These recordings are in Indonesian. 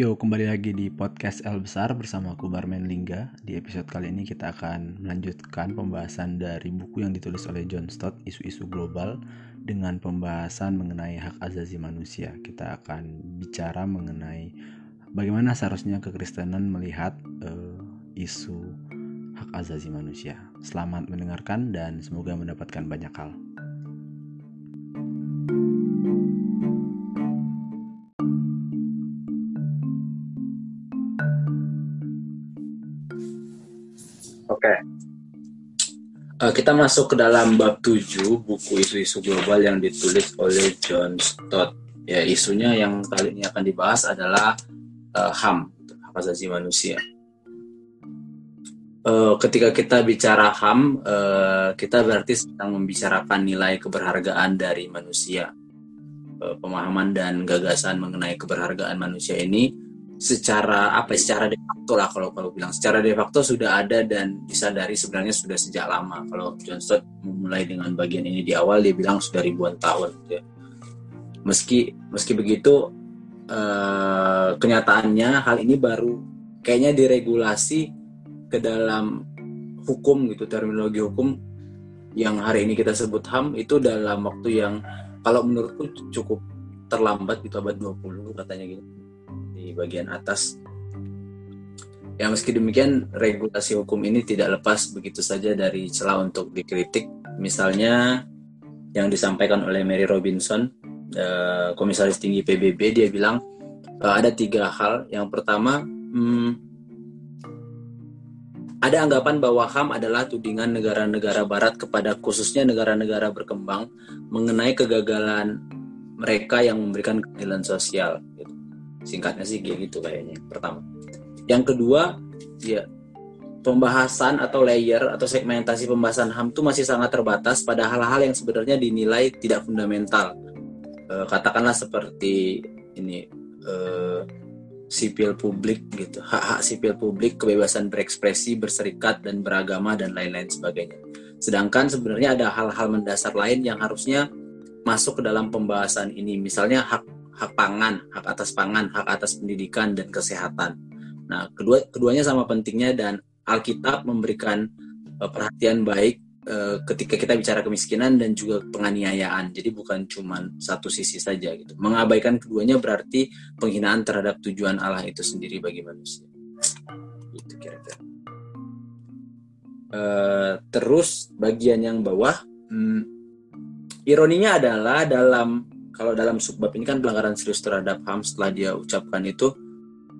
Yo, kembali lagi di podcast L Besar bersama aku Barman Lingga. Di episode kali ini kita akan melanjutkan pembahasan dari buku yang ditulis oleh John Stott, Isu-isu Global, dengan pembahasan mengenai hak asasi manusia. Kita akan bicara mengenai bagaimana seharusnya kekristenan melihat uh, isu hak asasi manusia. Selamat mendengarkan dan semoga mendapatkan banyak hal. Kita masuk ke dalam bab 7 buku isu-isu global yang ditulis oleh John Stott. Ya, isunya yang kali ini akan dibahas adalah uh, HAM, hak asasi manusia. Uh, ketika kita bicara HAM, uh, kita berarti sedang membicarakan nilai keberhargaan dari manusia. Uh, pemahaman dan gagasan mengenai keberhargaan manusia ini secara apa ya, secara de facto lah kalau kalau bilang. Secara de facto sudah ada dan disadari sebenarnya sudah sejak lama. Kalau John Stott memulai dengan bagian ini di awal dia bilang sudah ribuan tahun ya. meski meski begitu uh, kenyataannya hal ini baru kayaknya diregulasi ke dalam hukum gitu terminologi hukum yang hari ini kita sebut HAM itu dalam waktu yang kalau menurutku cukup terlambat gitu abad 20 katanya gitu di bagian atas. Ya meski demikian regulasi hukum ini tidak lepas begitu saja dari celah untuk dikritik. Misalnya yang disampaikan oleh Mary Robinson, uh, komisaris tinggi PBB, dia bilang uh, ada tiga hal. Yang pertama, hmm, ada anggapan bahwa HAM adalah tudingan negara-negara Barat kepada khususnya negara-negara berkembang mengenai kegagalan mereka yang memberikan keadilan sosial. Gitu singkatnya sih kayak gitu kayaknya pertama. Yang kedua ya pembahasan atau layer atau segmentasi pembahasan HAM itu masih sangat terbatas pada hal-hal yang sebenarnya dinilai tidak fundamental. E, katakanlah seperti ini e, sipil publik gitu hak-hak sipil publik kebebasan berekspresi berserikat dan beragama dan lain-lain sebagainya. Sedangkan sebenarnya ada hal-hal mendasar lain yang harusnya masuk ke dalam pembahasan ini. Misalnya hak hak pangan, hak atas pangan, hak atas pendidikan dan kesehatan. Nah, kedua keduanya sama pentingnya dan Alkitab memberikan uh, perhatian baik uh, ketika kita bicara kemiskinan dan juga penganiayaan. Jadi bukan cuma satu sisi saja gitu. Mengabaikan keduanya berarti penghinaan terhadap tujuan Allah itu sendiri bagi manusia. Itu kira-kira. Uh, terus bagian yang bawah, hmm, ironinya adalah dalam kalau dalam subbab ini kan pelanggaran serius terhadap HAM setelah dia ucapkan itu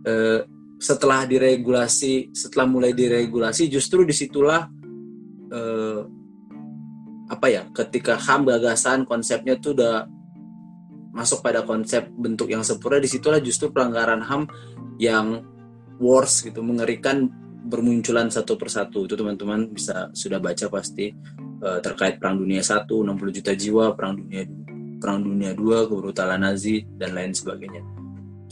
eh, setelah diregulasi setelah mulai diregulasi justru di situlah eh, apa ya ketika HAM gagasan konsepnya tuh udah masuk pada konsep bentuk yang sempurna di situlah justru pelanggaran HAM yang worse gitu mengerikan bermunculan satu persatu. Itu teman-teman bisa sudah baca pasti uh, terkait perang dunia satu 60 juta jiwa perang dunia Perang Dunia II, kebrutalan Nazi, dan lain sebagainya.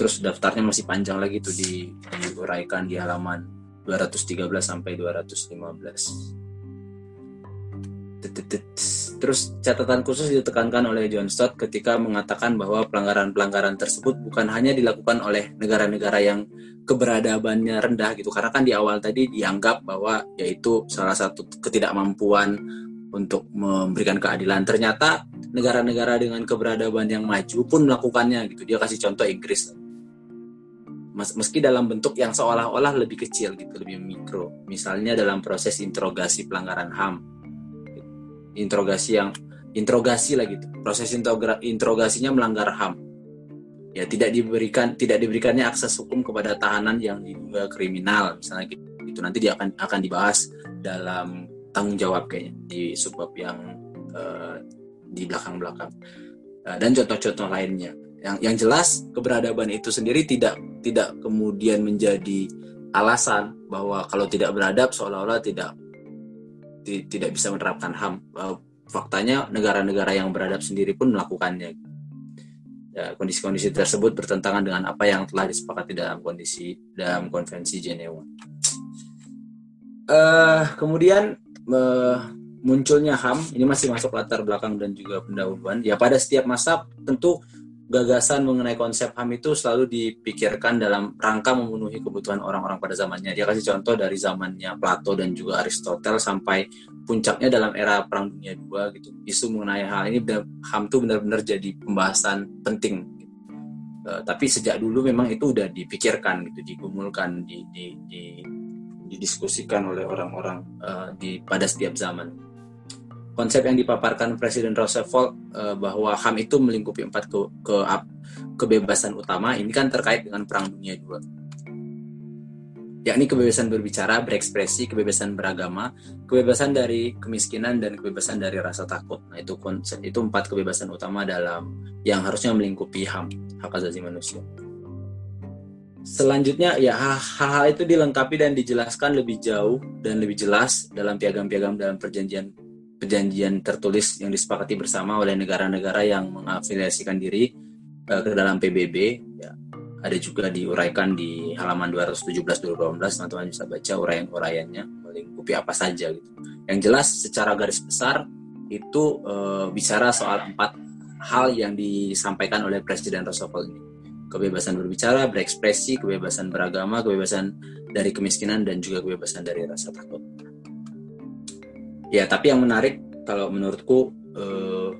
Terus daftarnya masih panjang lagi tuh di diuraikan di halaman 213 sampai 215. Terus catatan khusus ditekankan oleh John Stott ketika mengatakan bahwa pelanggaran-pelanggaran tersebut bukan hanya dilakukan oleh negara-negara yang keberadabannya rendah gitu karena kan di awal tadi dianggap bahwa yaitu salah satu ketidakmampuan untuk memberikan keadilan. Ternyata negara-negara dengan keberadaban yang maju pun melakukannya gitu. Dia kasih contoh Inggris. Meski dalam bentuk yang seolah-olah lebih kecil gitu, lebih mikro. Misalnya dalam proses interogasi pelanggaran HAM. Interogasi yang interogasi lah gitu. Proses interogasinya melanggar HAM. Ya tidak diberikan tidak diberikannya akses hukum kepada tahanan yang diduga kriminal misalnya gitu. Itu nanti dia akan akan dibahas dalam tanggung jawab kayaknya di subbab yang uh, di belakang-belakang uh, dan contoh-contoh lainnya. Yang yang jelas keberadaban itu sendiri tidak tidak kemudian menjadi alasan bahwa kalau tidak beradab seolah-olah tidak ti, tidak bisa menerapkan HAM. Uh, faktanya negara-negara yang beradab sendiri pun melakukannya. Ya, kondisi-kondisi tersebut bertentangan dengan apa yang telah disepakati dalam kondisi dalam konvensi Jenewa. Uh, kemudian uh, munculnya HAM ini masih masuk latar belakang dan juga pendahuluan. Ya pada setiap masa tentu gagasan mengenai konsep HAM itu selalu dipikirkan dalam rangka memenuhi kebutuhan orang-orang pada zamannya. Dia kasih contoh dari zamannya Plato dan juga Aristoteles sampai puncaknya dalam era Perang Dunia II gitu. Isu mengenai hal ini HAM itu benar-benar jadi pembahasan penting. Uh, tapi sejak dulu memang itu udah dipikirkan gitu, digumulkan, di, di, di, didiskusikan oleh orang-orang uh, di pada setiap zaman konsep yang dipaparkan Presiden Roosevelt uh, bahwa HAM itu melingkupi empat ke, ke kebebasan utama ini kan terkait dengan Perang Dunia II yakni kebebasan berbicara, berekspresi, kebebasan beragama, kebebasan dari kemiskinan dan kebebasan dari rasa takut. Nah, itu konsep itu empat kebebasan utama dalam yang harusnya melingkupi HAM, hak asasi manusia. Selanjutnya ya hal-hal itu dilengkapi dan dijelaskan lebih jauh dan lebih jelas dalam piagam-piagam dalam perjanjian perjanjian tertulis yang disepakati bersama oleh negara-negara yang mengafiliasikan diri uh, ke dalam PBB ya. Ada juga diuraikan di halaman 217-218 teman-teman bisa baca uraian-uraiannya melingkupi apa saja gitu. Yang jelas secara garis besar itu uh, bicara soal empat hal yang disampaikan oleh Presiden Roosevelt ini kebebasan berbicara, berekspresi, kebebasan beragama, kebebasan dari kemiskinan dan juga kebebasan dari rasa takut ya tapi yang menarik kalau menurutku uh,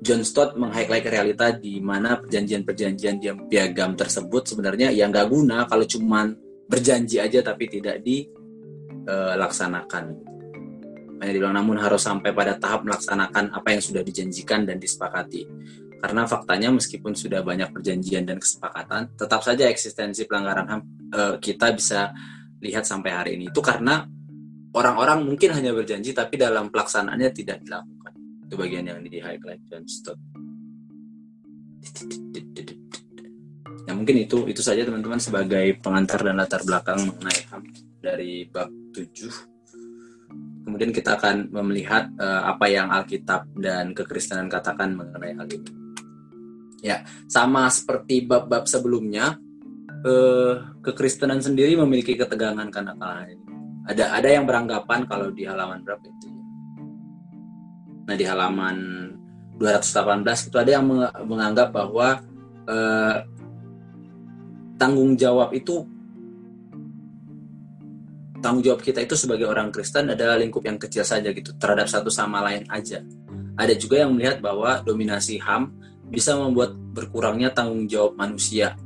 John Stott meng-highlight realita di mana perjanjian-perjanjian yang piagam tersebut sebenarnya yang nggak guna kalau cuman berjanji aja tapi tidak dilaksanakan. Eh, Hanya dibilang namun harus sampai pada tahap melaksanakan apa yang sudah dijanjikan dan disepakati. Karena faktanya meskipun sudah banyak perjanjian dan kesepakatan, tetap saja eksistensi pelanggaran HAM uh, kita bisa lihat sampai hari ini. Itu karena orang-orang mungkin hanya berjanji tapi dalam pelaksanaannya tidak dilakukan. Itu bagian yang di highlight dan stop. Ya mungkin itu itu saja teman-teman sebagai pengantar dan latar belakang mengenai HAM dari bab 7. Kemudian kita akan melihat uh, apa yang Alkitab dan kekristenan katakan mengenai hal ini. Ya, sama seperti bab-bab sebelumnya, uh, kekristenan sendiri memiliki ketegangan karena kalah ini ada ada yang beranggapan kalau di halaman berapa itu ya? Nah di halaman 218 itu ada yang menganggap bahwa eh, tanggung jawab itu tanggung jawab kita itu sebagai orang Kristen adalah lingkup yang kecil saja gitu terhadap satu sama lain aja. Ada juga yang melihat bahwa dominasi HAM bisa membuat berkurangnya tanggung jawab manusia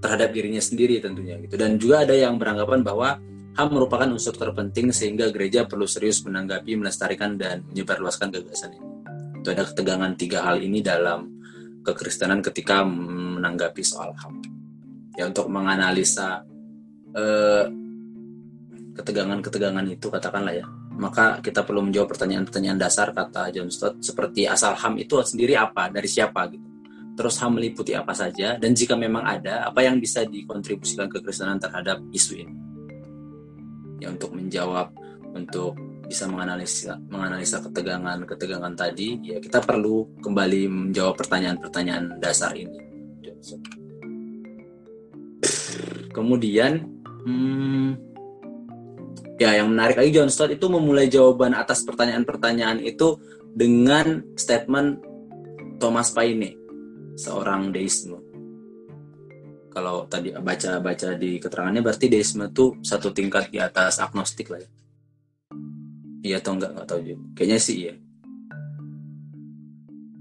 terhadap dirinya sendiri tentunya gitu. Dan juga ada yang beranggapan bahwa HAM merupakan unsur terpenting sehingga gereja perlu serius menanggapi, melestarikan, dan menyebarluaskan gagasan ini. Itu ada ketegangan tiga hal ini dalam kekristenan ketika menanggapi soal HAM. Ya untuk menganalisa eh, ketegangan-ketegangan itu katakanlah ya, maka kita perlu menjawab pertanyaan-pertanyaan dasar kata John Stott seperti asal HAM itu sendiri apa, dari siapa gitu. Terus HAM meliputi apa saja? Dan jika memang ada, apa yang bisa dikontribusikan kekristenan terhadap isu ini? Ya untuk menjawab untuk bisa menganalisa menganalisa ketegangan ketegangan tadi ya kita perlu kembali menjawab pertanyaan-pertanyaan dasar ini kemudian hmm, ya yang menarik lagi John Stott itu memulai jawaban atas pertanyaan-pertanyaan itu dengan statement Thomas Paine seorang deisme kalau tadi baca-baca di keterangannya berarti deisme itu satu tingkat di atas agnostik lah ya. Iya atau enggak nggak tahu juga. Kayaknya sih iya.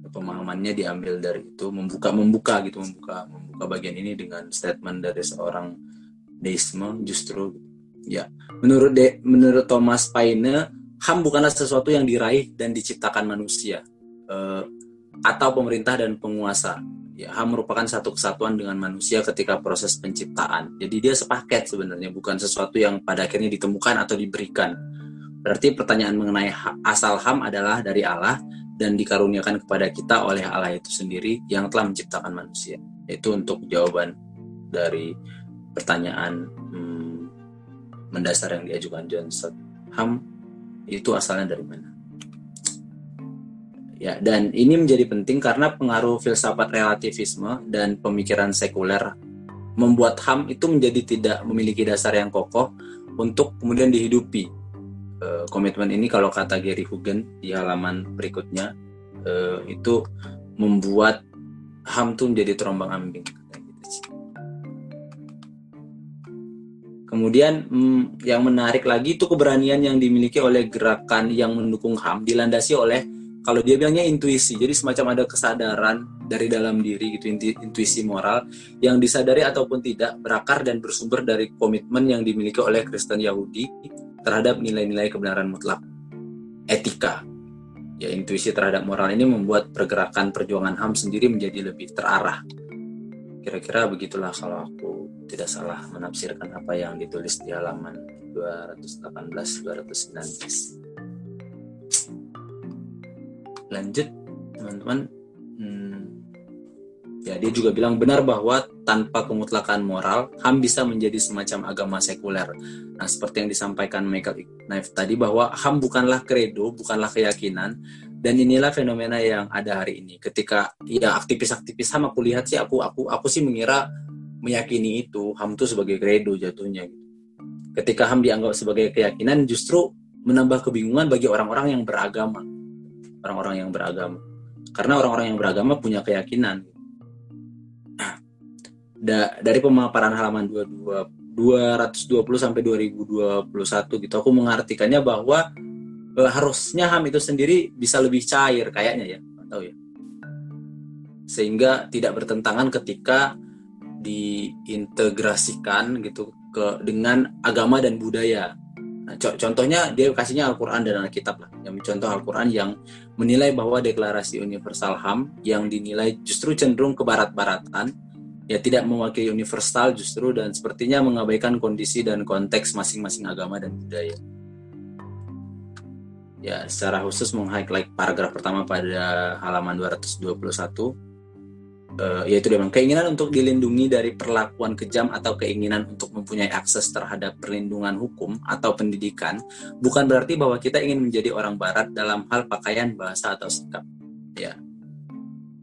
Pemahamannya diambil dari itu membuka membuka gitu membuka membuka bagian ini dengan statement dari seorang deisme justru ya menurut de, menurut Thomas Paine HAM bukanlah sesuatu yang diraih dan diciptakan manusia eh, atau pemerintah dan penguasa ya HAM merupakan satu kesatuan dengan manusia ketika proses penciptaan. Jadi dia sepaket sebenarnya, bukan sesuatu yang pada akhirnya ditemukan atau diberikan. Berarti pertanyaan mengenai asal HAM adalah dari Allah dan dikaruniakan kepada kita oleh Allah itu sendiri yang telah menciptakan manusia. Itu untuk jawaban dari pertanyaan hmm, mendasar yang diajukan Johnson. HAM itu asalnya dari mana? Ya, dan ini menjadi penting karena pengaruh filsafat relativisme dan pemikiran sekuler membuat HAM itu menjadi tidak memiliki dasar yang kokoh untuk kemudian dihidupi. uh, komitmen ini kalau kata Gary Hugen di halaman berikutnya uh, itu membuat HAM tuh menjadi terombang ambing. Kemudian hmm, yang menarik lagi itu keberanian yang dimiliki oleh gerakan yang mendukung HAM dilandasi oleh kalau dia bilangnya intuisi. Jadi semacam ada kesadaran dari dalam diri gitu intuisi moral yang disadari ataupun tidak berakar dan bersumber dari komitmen yang dimiliki oleh Kristen Yahudi terhadap nilai-nilai kebenaran mutlak. Etika. Ya intuisi terhadap moral ini membuat pergerakan perjuangan HAM sendiri menjadi lebih terarah. Kira-kira begitulah kalau aku tidak salah menafsirkan apa yang ditulis di halaman 218-219. Lanjut, teman-teman. Hmm, ya, dia juga bilang benar bahwa tanpa kemutlakan moral, HAM bisa menjadi semacam agama sekuler. Nah, seperti yang disampaikan Michael Knife tadi bahwa HAM bukanlah kredo, bukanlah keyakinan, dan inilah fenomena yang ada hari ini. Ketika ya aktivis-aktivis HAM aku lihat sih, aku aku aku sih mengira meyakini itu HAM itu sebagai kredo jatuhnya gitu. Ketika HAM dianggap sebagai keyakinan justru menambah kebingungan bagi orang-orang yang beragama. Orang-orang yang beragama. Karena orang-orang yang beragama punya keyakinan. Da, dari pemaparan halaman 22 220 sampai 2021 gitu aku mengartikannya bahwa eh, harusnya HAM itu sendiri bisa lebih cair kayaknya ya, tahu ya. Sehingga tidak bertentangan ketika diintegrasikan gitu ke dengan agama dan budaya. Nah, contohnya dia kasihnya Al-Qur'an dan Alkitab lah. Yang mencontoh Al-Qur'an yang menilai bahwa deklarasi universal HAM yang dinilai justru cenderung ke barat-baratan ya tidak mewakili universal justru dan sepertinya mengabaikan kondisi dan konteks masing-masing agama dan budaya. Ya, secara khusus meng-highlight paragraf pertama pada halaman 221 uh, yaitu dia bilang keinginan untuk dilindungi dari perlakuan kejam atau keinginan untuk mempunyai akses terhadap perlindungan hukum atau pendidikan bukan berarti bahwa kita ingin menjadi orang barat dalam hal pakaian bahasa atau sikap ya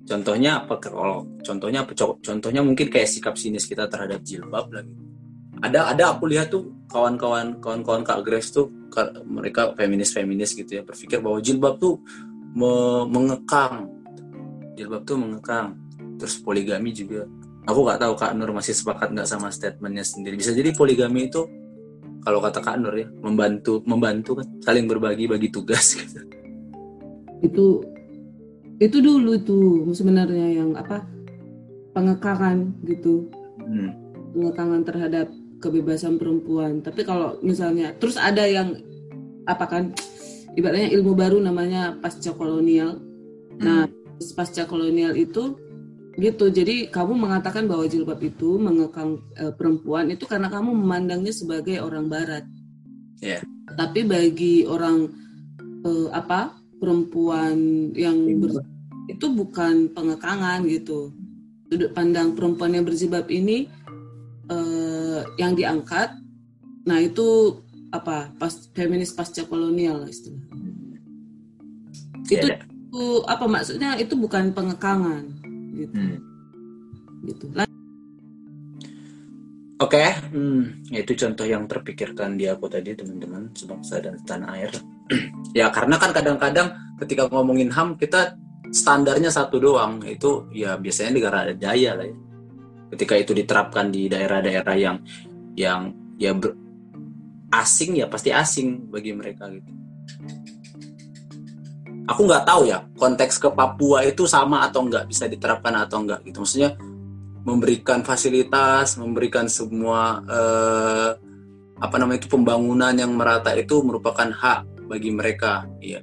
contohnya apa kalau contohnya apa? Contohnya mungkin kayak sikap sinis kita terhadap jilbab lagi. Ada ada aku lihat tuh kawan-kawan kawan-kawan kak Grace tuh mereka feminis feminis gitu ya berpikir bahwa jilbab tuh me mengekang. Jilbab tuh mengekang. Terus poligami juga. Aku nggak tahu kak Nur masih sepakat nggak sama statementnya sendiri. Bisa jadi poligami itu kalau kata kak Nur ya membantu membantu kan saling berbagi bagi tugas gitu. itu itu dulu tuh sebenarnya yang apa pengekangan gitu hmm. pengekangan terhadap kebebasan perempuan tapi kalau misalnya terus ada yang apa kan ibaratnya ilmu baru namanya pasca kolonial nah hmm. pasca kolonial itu gitu jadi kamu mengatakan bahwa jilbab itu mengekang e, perempuan itu karena kamu memandangnya sebagai orang barat yeah. tapi bagi orang e, apa perempuan yang ber, itu bukan pengekangan gitu. Sudut pandang perempuan yang berjilbab ini e, yang diangkat nah itu apa pas feminis pasca kolonial istilah. Yeah. itu, itu apa maksudnya? Itu bukan pengekangan gitu. Hmm. gitu Oke, okay. hmm, itu contoh yang terpikirkan di aku tadi teman-teman sebangsa dan tanah air. ya karena kan kadang-kadang ketika ngomongin HAM kita standarnya satu doang itu ya biasanya negara daya lah ya. Ketika itu diterapkan di daerah-daerah yang yang ya ber, asing ya pasti asing bagi mereka gitu aku nggak tahu ya konteks ke Papua itu sama atau nggak bisa diterapkan atau nggak gitu maksudnya memberikan fasilitas memberikan semua eh, apa namanya itu pembangunan yang merata itu merupakan hak bagi mereka iya.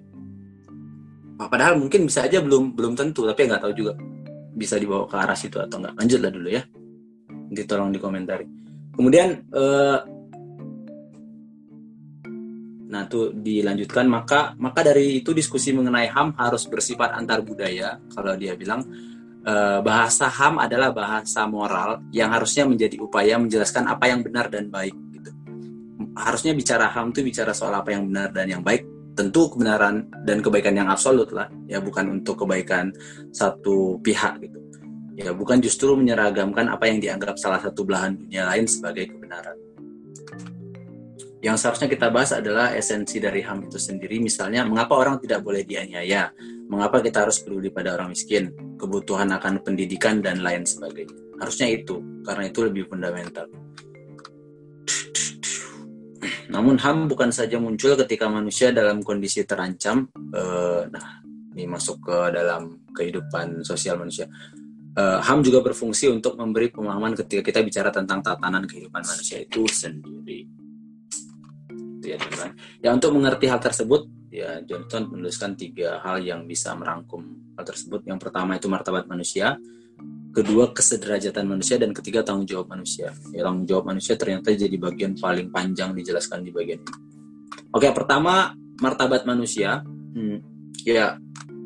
Padahal mungkin bisa aja belum belum tentu tapi nggak tahu juga bisa dibawa ke arah situ atau nggak. Lanjutlah dulu ya. Nanti tolong dikomentari. Kemudian eh, Nah, itu dilanjutkan maka maka dari itu diskusi mengenai HAM harus bersifat antar budaya. Kalau dia bilang bahasa HAM adalah bahasa moral yang harusnya menjadi upaya menjelaskan apa yang benar dan baik gitu. Harusnya bicara HAM itu bicara soal apa yang benar dan yang baik. Tentu kebenaran dan kebaikan yang absolut lah, ya bukan untuk kebaikan satu pihak gitu. Ya bukan justru menyeragamkan apa yang dianggap salah satu belahan dunia lain sebagai kebenaran Yang seharusnya kita bahas adalah esensi dari HAM itu sendiri, misalnya mengapa orang tidak boleh dianiaya, mengapa kita harus peduli pada orang miskin, kebutuhan akan pendidikan dan lain sebagainya. Harusnya itu, karena itu lebih fundamental. Namun HAM bukan saja muncul ketika manusia dalam kondisi terancam, eh, nah ini masuk ke dalam kehidupan sosial manusia. Eh, HAM juga berfungsi untuk memberi pemahaman ketika kita bicara tentang tatanan kehidupan manusia itu sendiri gitu ya teman-teman. Ya untuk mengerti hal tersebut ya Johnson menuliskan tiga hal yang bisa merangkum hal tersebut. Yang pertama itu martabat manusia, kedua kesederajatan manusia dan ketiga tanggung jawab manusia. Ya, tanggung jawab manusia ternyata jadi bagian paling panjang dijelaskan di bagian ini. Oke, pertama martabat manusia. Hmm, ya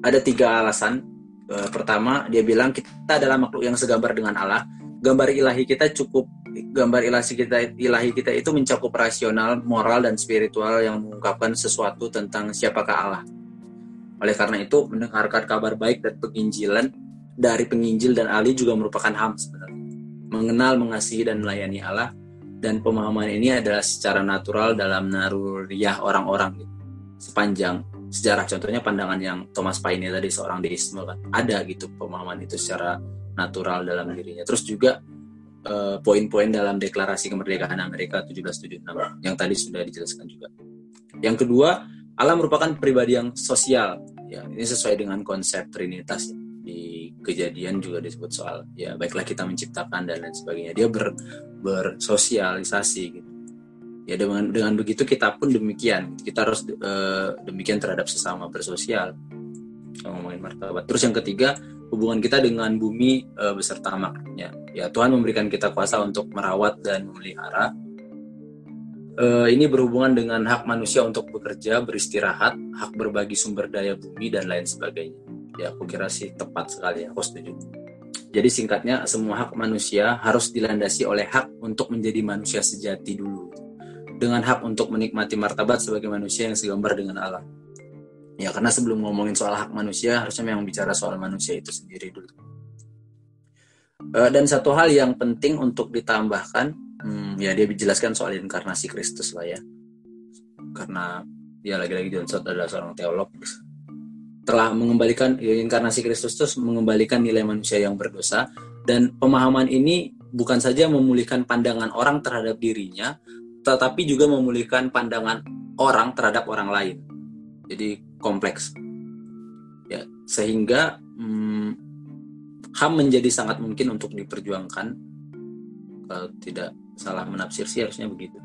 ada tiga alasan. E, pertama dia bilang kita adalah makhluk yang segambar dengan Allah. Gambar ilahi kita cukup gambar ilahi kita ilahi kita itu mencakup rasional, moral dan spiritual yang mengungkapkan sesuatu tentang siapakah Allah. Oleh karena itu, mendengarkan kabar baik dan penginjilan dari penginjil dan ahli juga merupakan ham sebenarnya. Mengenal, mengasihi dan melayani Allah dan pemahaman ini adalah secara natural dalam naruriah orang-orang sepanjang sejarah contohnya pandangan yang Thomas Paine tadi seorang deisme kan ada gitu pemahaman itu secara natural dalam dirinya terus juga Eh, poin-poin dalam deklarasi kemerdekaan Amerika 1776 yang tadi sudah dijelaskan juga. Yang kedua, Allah merupakan pribadi yang sosial. Ya, ini sesuai dengan konsep trinitas di kejadian juga disebut soal ya baiklah kita menciptakan dan lain sebagainya. Dia ber, bersosialisasi gitu. Ya dengan dengan begitu kita pun demikian. Kita harus uh, demikian terhadap sesama bersosial. Ngomongin martabat. Terus yang ketiga, hubungan kita dengan bumi uh, beserta makhluknya. Ya, Tuhan memberikan kita kuasa untuk merawat dan memelihara. Uh, ini berhubungan dengan hak manusia untuk bekerja, beristirahat, hak berbagi sumber daya bumi dan lain sebagainya. Ya, aku kira sih tepat sekali, aku setuju. Jadi singkatnya, semua hak manusia harus dilandasi oleh hak untuk menjadi manusia sejati dulu. Dengan hak untuk menikmati martabat sebagai manusia yang segambar dengan Allah Ya karena sebelum ngomongin soal hak manusia harusnya memang bicara soal manusia itu sendiri dulu. Uh, dan satu hal yang penting untuk ditambahkan, hmm, ya dia dijelaskan soal inkarnasi Kristus lah ya. Karena ya lagi-lagi Johnson adalah seorang teolog telah mengembalikan ya, inkarnasi Kristus itu mengembalikan nilai manusia yang berdosa dan pemahaman ini bukan saja memulihkan pandangan orang terhadap dirinya tetapi juga memulihkan pandangan orang terhadap orang lain. Jadi kompleks. Ya, sehingga hmm, HAM menjadi sangat mungkin untuk diperjuangkan kalau tidak salah menafsir sih harusnya begitu.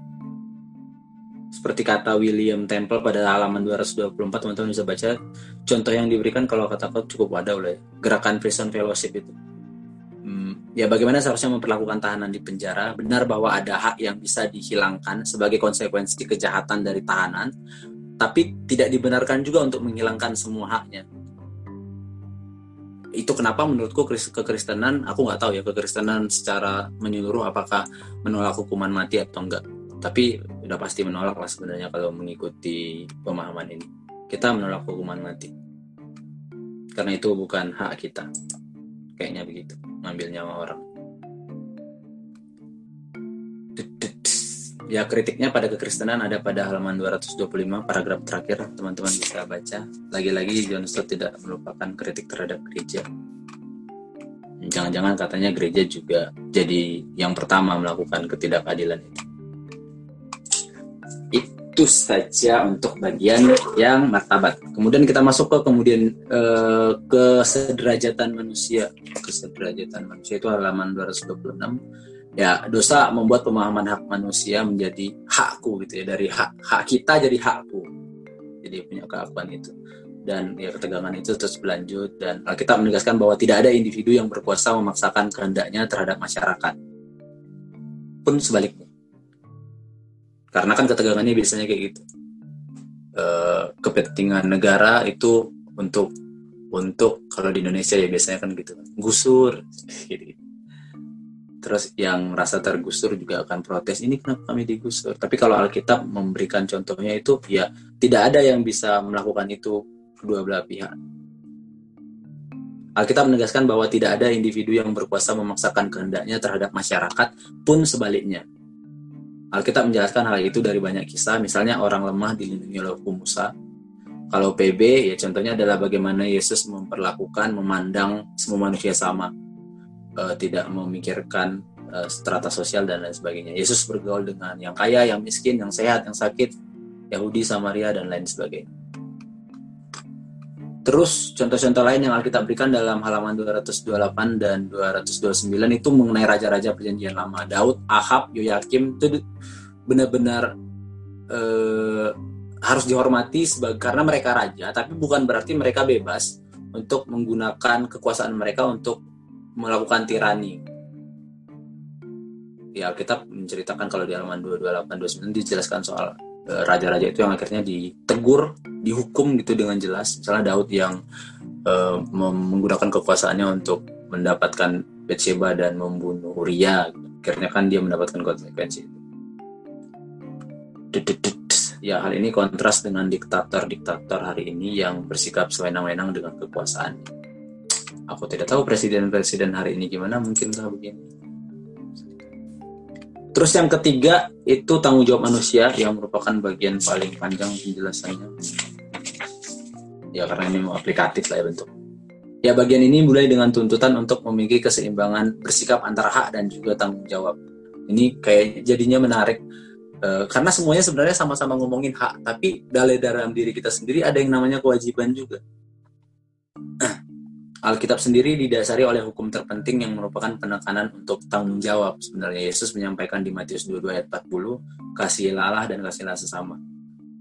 Seperti kata William Temple pada halaman 224 teman-teman bisa baca contoh yang diberikan kalau kata cukup wadah oleh gerakan prison fellowship itu. Hmm, ya bagaimana seharusnya memperlakukan tahanan di penjara benar bahwa ada hak yang bisa dihilangkan sebagai konsekuensi kejahatan dari tahanan tapi tidak dibenarkan juga untuk menghilangkan semua haknya. Itu kenapa menurutku kekristenan aku nggak tahu ya kekristenan secara menyeluruh apakah menolak hukuman mati atau enggak. Tapi udah pasti menolak lah sebenarnya kalau mengikuti pemahaman ini. Kita menolak hukuman mati. Karena itu bukan hak kita. Kayaknya begitu ngambil nyawa orang ya kritiknya pada kekristenan ada pada halaman 225 paragraf terakhir. Teman-teman bisa baca. Lagi-lagi John Stott tidak melupakan kritik terhadap gereja. Jangan-jangan katanya gereja juga jadi yang pertama melakukan ketidakadilan itu. Itu saja untuk bagian yang martabat. Kemudian kita masuk ke kemudian eh, kesederajatan manusia. Kesederajatan manusia itu halaman 226 ya dosa membuat pemahaman hak manusia menjadi hakku gitu ya. Dari hak hak kita jadi hakku. Jadi punya keakuan itu. Dan ya ketegangan itu terus berlanjut. Dan kita menegaskan bahwa tidak ada individu yang berkuasa memaksakan kehendaknya terhadap masyarakat. Pun sebaliknya. Karena kan ketegangannya biasanya kayak gitu. E, kepentingan negara itu untuk untuk kalau di Indonesia ya biasanya kan gitu gusur gitu terus yang merasa tergusur juga akan protes ini kenapa kami digusur? Tapi kalau Alkitab memberikan contohnya itu ya tidak ada yang bisa melakukan itu kedua belah pihak. Alkitab menegaskan bahwa tidak ada individu yang berkuasa memaksakan kehendaknya terhadap masyarakat pun sebaliknya. Alkitab menjelaskan hal itu dari banyak kisah, misalnya orang lemah dilindungi oleh hukum Musa. Kalau PB, ya contohnya adalah bagaimana Yesus memperlakukan, memandang semua manusia sama, uh, tidak memikirkan uh, strata sosial dan lain sebagainya. Yesus bergaul dengan yang kaya, yang miskin, yang sehat, yang sakit, Yahudi, Samaria, dan lain sebagainya. Terus contoh-contoh lain yang Alkitab berikan dalam halaman 228 dan 229 itu mengenai raja-raja perjanjian lama. Daud, Ahab, Yoyakim itu benar-benar eh, harus dihormati karena mereka raja, tapi bukan berarti mereka bebas untuk menggunakan kekuasaan mereka untuk melakukan tirani. Ya, Alkitab menceritakan kalau di halaman 228 29 dijelaskan soal Eh, raja-raja itu yang akhirnya ditegur, dihukum gitu dengan jelas. Misalnya Daud yang uh, menggunakan kekuasaannya untuk mendapatkan Bathsheba dan membunuh Uria. Akhirnya kan dia mendapatkan konsekuensi itu. Ya, hal ini kontras dengan diktator-diktator hari ini yang bersikap sewenang-wenang dengan kekuasaan. Aku tidak tahu presiden-presiden hari ini gimana, mungkinkah begini. Terus yang ketiga itu tanggung jawab manusia yang merupakan bagian paling panjang penjelasannya. Ya karena ini aplikatif lah ya bentuk. Ya bagian ini mulai dengan tuntutan untuk memiliki keseimbangan bersikap antara hak dan juga tanggung jawab. Ini kayak jadinya menarik e, karena semuanya sebenarnya sama-sama ngomongin hak, tapi dalam diri kita sendiri ada yang namanya kewajiban juga. Alkitab sendiri didasari oleh hukum terpenting yang merupakan penekanan untuk tanggung jawab. Sebenarnya Yesus menyampaikan di Matius 22 ayat 40, kasihilah Allah dan kasihilah sesama.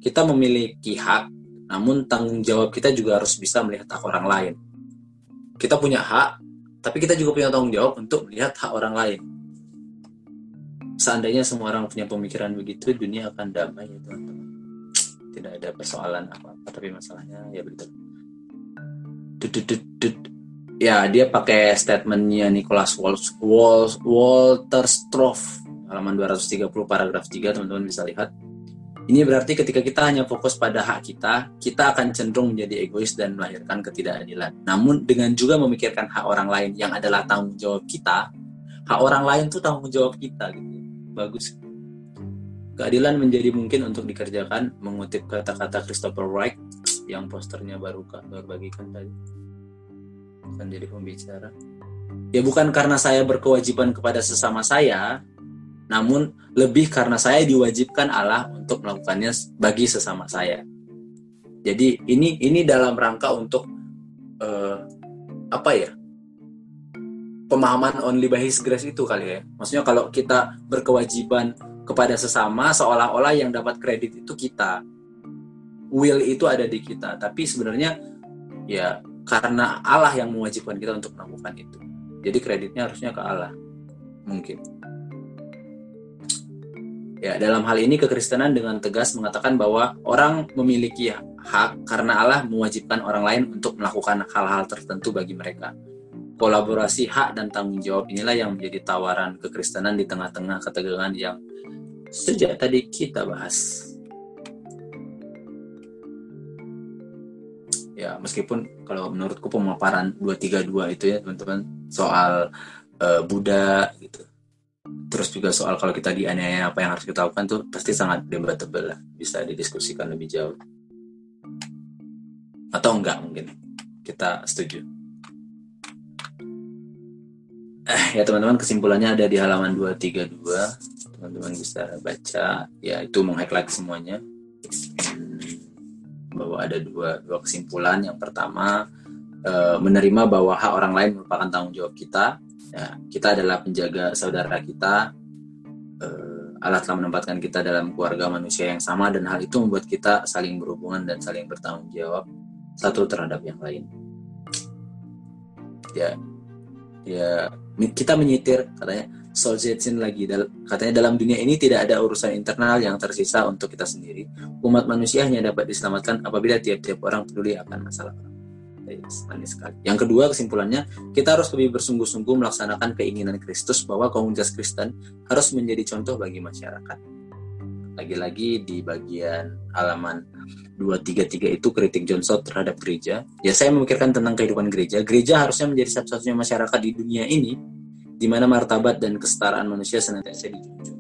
Kita memiliki hak, namun tanggung jawab kita juga harus bisa melihat hak orang lain. Kita punya hak, tapi kita juga punya tanggung jawab untuk melihat hak orang lain. Seandainya semua orang punya pemikiran begitu, dunia akan damai ya teman-teman. Tidak ada persoalan apa-apa, tapi masalahnya ya begitu ya dia pakai statementnya Nicholas Walsh, Walsh, Walter Stroff halaman 230 paragraf 3 teman-teman bisa lihat ini berarti ketika kita hanya fokus pada hak kita, kita akan cenderung menjadi egois dan melahirkan ketidakadilan. Namun dengan juga memikirkan hak orang lain yang adalah tanggung jawab kita, hak orang lain itu tanggung jawab kita gitu. Bagus. Keadilan menjadi mungkin untuk dikerjakan mengutip kata-kata Christopher Wright yang posternya baru baru bagikan tadi akan jadi pembicara. Ya bukan karena saya berkewajiban kepada sesama saya, namun lebih karena saya diwajibkan Allah untuk melakukannya bagi sesama saya. Jadi ini ini dalam rangka untuk uh, apa ya? Pemahaman only by His grace itu kali ya. Maksudnya kalau kita berkewajiban kepada sesama seolah-olah yang dapat kredit itu kita. Will itu ada di kita, tapi sebenarnya ya karena Allah yang mewajibkan kita untuk melakukan itu. Jadi kreditnya harusnya ke Allah. Mungkin. Ya, dalam hal ini kekristenan dengan tegas mengatakan bahwa orang memiliki hak karena Allah mewajibkan orang lain untuk melakukan hal-hal tertentu bagi mereka. Kolaborasi hak dan tanggung jawab inilah yang menjadi tawaran kekristenan di tengah-tengah ketegangan yang sejak tadi kita bahas. Ya meskipun kalau menurutku pemaparan 232 itu ya teman-teman soal uh, Buddha gitu. Terus juga soal kalau kita dianiaya apa yang harus kita lakukan tuh pasti sangat debatable lah bisa didiskusikan lebih jauh. Atau enggak mungkin kita setuju. Eh ya teman-teman kesimpulannya ada di halaman 232 teman-teman bisa baca. Ya itu meng-highlight semuanya bahwa ada dua dua kesimpulan. Yang pertama e, menerima bahwa hak orang lain merupakan tanggung jawab kita. Ya, kita adalah penjaga saudara kita. E, Allah telah menempatkan kita dalam keluarga manusia yang sama dan hal itu membuat kita saling berhubungan dan saling bertanggung jawab satu terhadap yang lain. Ya, ya kita menyitir katanya Solzhenitsyn lagi katanya dalam dunia ini tidak ada urusan internal yang tersisa untuk kita sendiri. Umat manusia hanya dapat diselamatkan apabila tiap-tiap orang peduli akan masalah orang. Manis sekali. Yang kedua kesimpulannya, kita harus lebih bersungguh-sungguh melaksanakan keinginan Kristus bahwa komunitas Kristen harus menjadi contoh bagi masyarakat. Lagi-lagi di bagian halaman 233 itu kritik John Stott terhadap gereja. Ya saya memikirkan tentang kehidupan gereja. Gereja harusnya menjadi satu-satunya masyarakat di dunia ini di mana martabat dan kesetaraan manusia senantiasa dijunjung.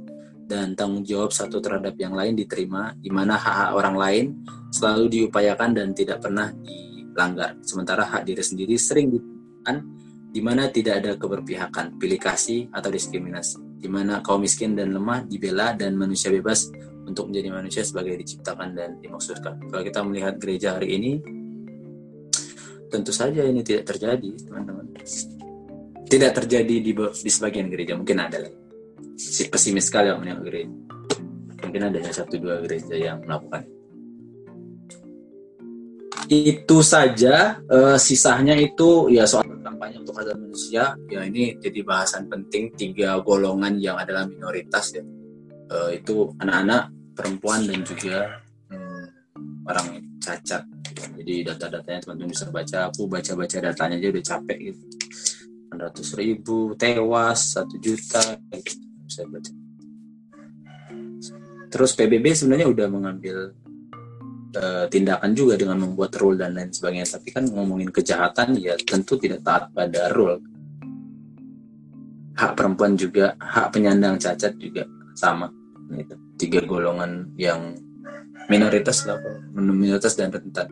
dan tanggung jawab satu terhadap yang lain diterima, di mana hak-hak orang lain selalu diupayakan dan tidak pernah dilanggar. Sementara hak diri sendiri sering ditekan, di mana tidak ada keberpihakan, pilih kasih atau diskriminasi, di mana kaum miskin dan lemah dibela dan manusia bebas untuk menjadi manusia sebagai diciptakan dan dimaksudkan. Kalau kita melihat gereja hari ini, tentu saja ini tidak terjadi, teman-teman. Tidak terjadi di, di sebagian gereja, mungkin ada lagi si pesimis sekali menengok gereja mungkin adanya satu dua gereja yang melakukan itu saja uh, sisanya itu ya soal kampanye untuk hak manusia. Ya ini jadi bahasan penting tiga golongan yang adalah minoritas ya. Uh, itu anak-anak perempuan dan juga um, orang cacat. Jadi data-datanya teman-teman bisa baca. Aku baca-baca datanya aja udah capek gitu. 600 ribu tewas satu juta gitu. Saya baca. Terus PBB sebenarnya udah mengambil uh, tindakan juga dengan membuat rule dan lain sebagainya. Tapi kan ngomongin kejahatan ya tentu tidak taat pada rule. Hak perempuan juga, hak penyandang cacat juga sama. Itu tiga golongan yang minoritas lah, minoritas dan rentan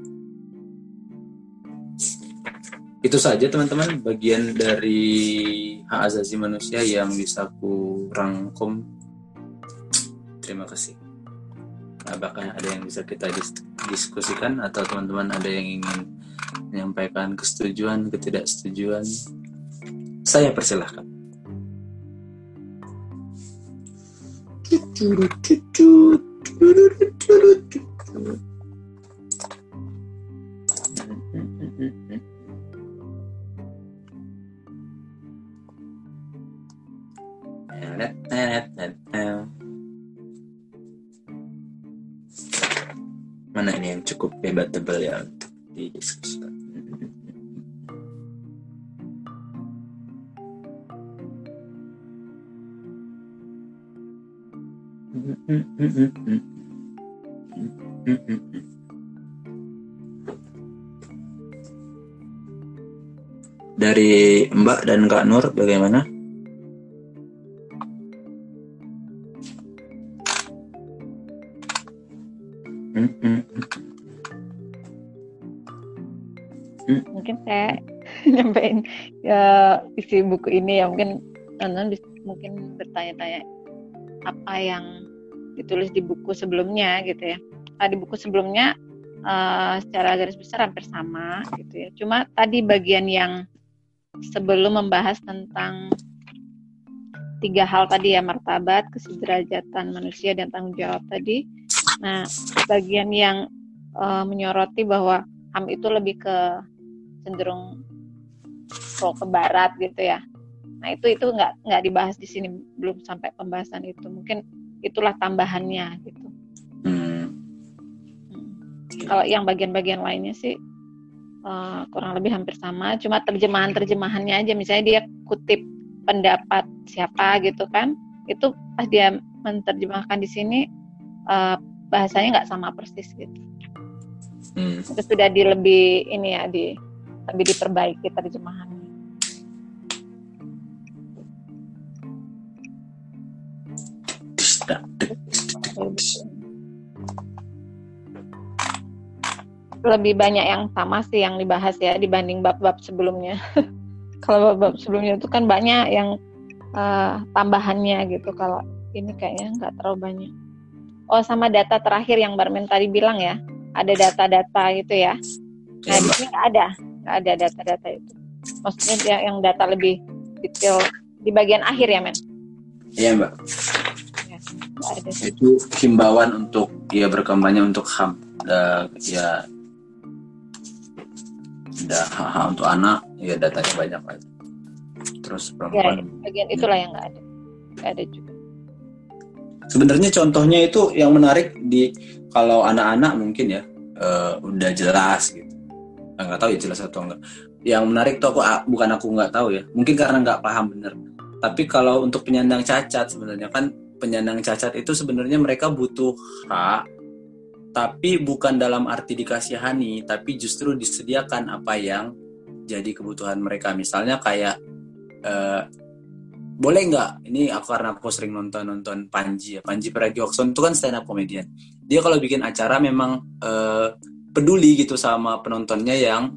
itu saja teman-teman bagian dari hak asasi manusia yang bisa ku rangkum terima kasih apakah ada yang bisa kita diskusikan atau teman-teman ada yang ingin menyampaikan kesetujuan ketidaksetujuan? Saya persilahkan. Ini yang cukup debatable ya untuk didiskusikan? Dari Mbak dan Kak Nur bagaimana? Nyampein ya, isi buku ini ya mungkin teman mungkin bertanya-tanya apa yang ditulis di buku sebelumnya gitu ya. Nah, di buku sebelumnya uh, secara garis besar hampir sama gitu ya. Cuma tadi bagian yang sebelum membahas tentang tiga hal tadi ya martabat, kesederajatan manusia dan tanggung jawab tadi. Nah, bagian yang uh, menyoroti bahwa HAM itu lebih ke cenderung pro ke barat gitu ya. Nah itu itu nggak nggak dibahas di sini belum sampai pembahasan itu. Mungkin itulah tambahannya gitu. Hmm. Hmm. Kalau yang bagian-bagian lainnya sih uh, kurang lebih hampir sama. Cuma terjemahan-terjemahannya aja. Misalnya dia kutip pendapat siapa gitu kan. Itu pas dia menerjemahkan di sini uh, bahasanya nggak sama persis gitu. Hmm. Itu sudah di lebih ini ya di lebih diperbaiki terjemahannya. Lebih banyak yang sama sih yang dibahas ya dibanding bab-bab sebelumnya. Kalau bab-bab sebelumnya itu kan banyak yang uh, tambahannya gitu. Kalau ini kayaknya nggak terlalu banyak. Oh sama data terakhir yang Barmen tadi bilang ya, ada data-data gitu ya. Nah di sini ada, ada data-data itu. Maksudnya dia yang data lebih detail di bagian akhir ya men? Iya mbak. Ya, ada itu himbauan untuk ya berkembangnya untuk ham, da, ya, da, ha, untuk anak ya datanya banyak lah. Terus perempuan. Ya, bagian itulah yang nggak ada, nggak ada juga sebenarnya contohnya itu yang menarik di kalau anak-anak mungkin ya uh, udah jelas gitu nggak tahu ya jelas atau enggak yang menarik tuh aku bukan aku nggak tahu ya. Mungkin karena nggak paham bener. Tapi kalau untuk penyandang cacat sebenarnya kan penyandang cacat itu sebenarnya mereka butuh hak tapi bukan dalam arti dikasihani tapi justru disediakan apa yang jadi kebutuhan mereka. Misalnya kayak uh, boleh nggak? Ini aku karena aku sering nonton nonton Panji ya. Panji Pragiwaksono itu kan stand up comedian. Dia kalau bikin acara memang uh, peduli gitu sama penontonnya yang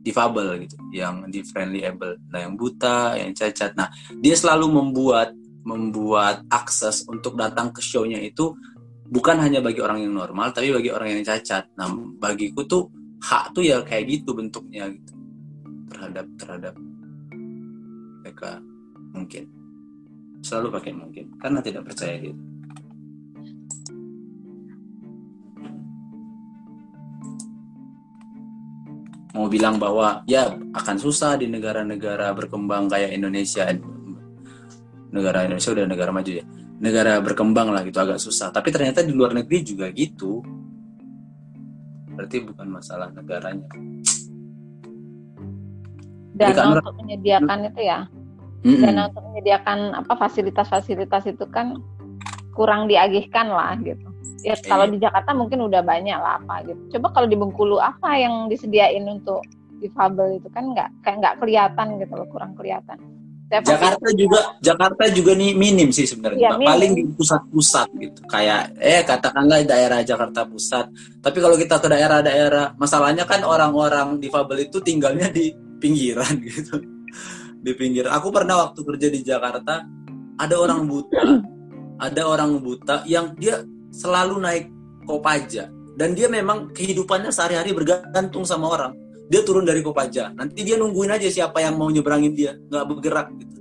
difabel gitu yang di able nah yang buta yang cacat. Nah dia selalu membuat membuat akses untuk datang ke show-nya itu bukan hanya bagi orang yang normal tapi bagi orang yang cacat. Nah bagiku tuh hak tuh ya kayak gitu bentuknya gitu terhadap terhadap mereka. Mungkin. Selalu pakai mungkin karena tidak percaya gitu mau bilang bahwa ya akan susah di negara-negara berkembang kayak Indonesia negara Indonesia udah negara maju ya. Negara berkembang lah gitu agak susah. Tapi ternyata di luar negeri juga gitu. Berarti bukan masalah negaranya. Dana untuk menyediakan itu ya. Dana untuk menyediakan apa fasilitas-fasilitas itu kan kurang diagihkan lah gitu. Ya kalau di Jakarta mungkin udah banyak lah apa gitu. Coba kalau di Bengkulu apa yang disediain untuk difabel itu? Kan nggak kayak nggak kelihatan gitu loh kurang kelihatan. Saya Jakarta juga Jakarta juga nih minim sih sebenarnya. Ya, paling di pusat-pusat gitu. Kayak eh katakanlah daerah Jakarta Pusat. Tapi kalau kita ke daerah-daerah masalahnya kan orang-orang difabel itu tinggalnya di pinggiran gitu. Di pinggir. Aku pernah waktu kerja di Jakarta ada orang buta ada orang buta yang dia selalu naik kopaja. Dan dia memang kehidupannya sehari-hari bergantung sama orang. Dia turun dari kopaja. Nanti dia nungguin aja siapa yang mau nyebrangin dia. Nggak bergerak gitu.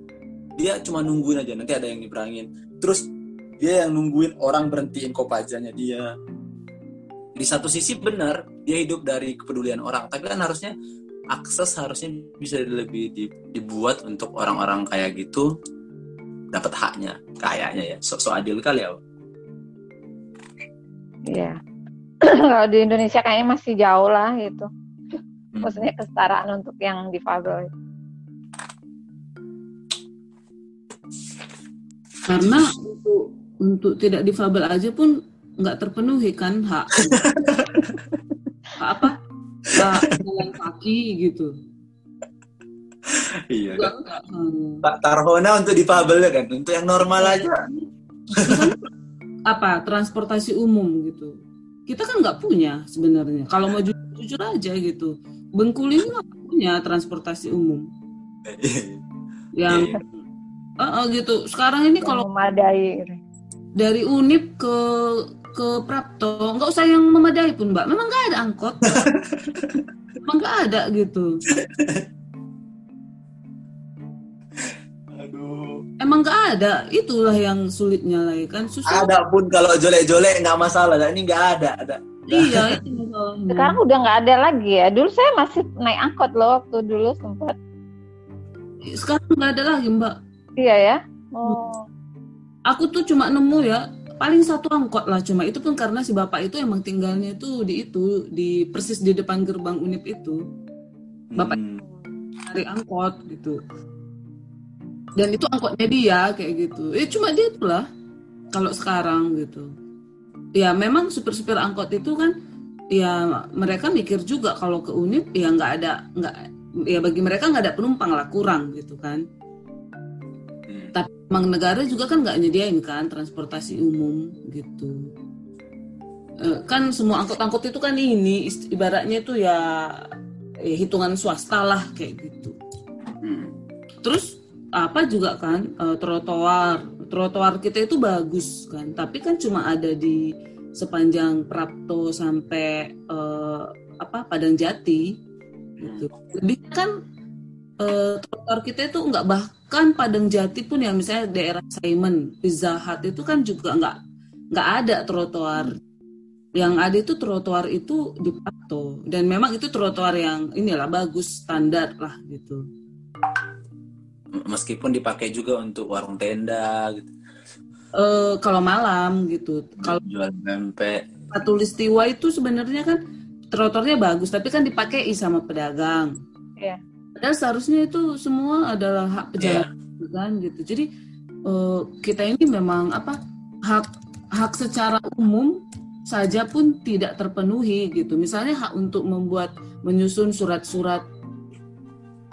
Dia cuma nungguin aja. Nanti ada yang nyebrangin. Terus dia yang nungguin orang berhentiin kopajanya dia. Di satu sisi benar dia hidup dari kepedulian orang. Tapi kan harusnya akses harusnya bisa lebih dibuat untuk orang-orang kayak gitu dapat haknya kayaknya ya sok so adil kali ya Iya. Kalau di Indonesia kayaknya masih jauh lah gitu. Hmm. Maksudnya kesetaraan untuk yang difabel. Karena untuk untuk tidak difabel aja pun nggak terpenuhi kan hak. hak apa? jalan kaki gitu. Iya. Kan? Pak Tarhona untuk difabel ya kan, untuk yang normal aja. apa transportasi umum gitu. Kita kan nggak punya sebenarnya. Kalau mau jujur, jujur aja gitu. Bengkulu ini nggak punya transportasi umum. yang uh, uh, gitu. Sekarang ini kalau memadai dari Unip ke ke Prapto nggak usah yang memadai pun mbak memang nggak ada angkot memang nggak ada gitu Emang nggak ada, itulah yang sulitnya lagi kan susah. Ada pun kalau jolek-jolek nggak masalah, nah, ini nggak ada, ada. Iya, itu Sekarang udah nggak ada lagi ya. Dulu saya masih naik angkot loh waktu dulu sempat. Sekarang nggak ada lagi mbak. Iya ya. Oh. Aku tuh cuma nemu ya paling satu angkot lah cuma itu pun karena si bapak itu emang tinggalnya itu di itu di persis di depan gerbang unip itu bapak hmm. cari angkot gitu dan itu angkotnya dia kayak gitu ya cuma dia itulah kalau sekarang gitu ya memang supir-supir angkot itu kan ya mereka mikir juga kalau ke unip ya nggak ada nggak ya bagi mereka nggak ada penumpang lah kurang gitu kan Emang negara juga kan nggak nyediain kan transportasi umum gitu. E, kan semua angkot-angkot itu kan ini ibaratnya itu ya, ya hitungan swasta lah kayak gitu. Hmm. Terus apa juga kan e, trotoar trotoar kita itu bagus kan, tapi kan cuma ada di sepanjang Prapto sampai e, apa Padang Jati gitu. Lebih kan uh, trotoar kita itu nggak bahkan Padang Jati pun yang misalnya daerah Simon, Pizza Hut itu kan juga nggak nggak ada trotoar. Yang ada itu trotoar itu di Pato dan memang itu trotoar yang inilah bagus standar lah gitu. Meskipun dipakai juga untuk warung tenda gitu. Uh, kalau malam gitu. Kalau jual pempek. Katulistiwa itu sebenarnya kan trotoarnya bagus tapi kan dipakai sama pedagang. Iya. Padahal seharusnya itu semua adalah hak pejalan yeah. kan gitu. Jadi uh, kita ini memang apa hak hak secara umum saja pun tidak terpenuhi gitu. Misalnya hak untuk membuat menyusun surat-surat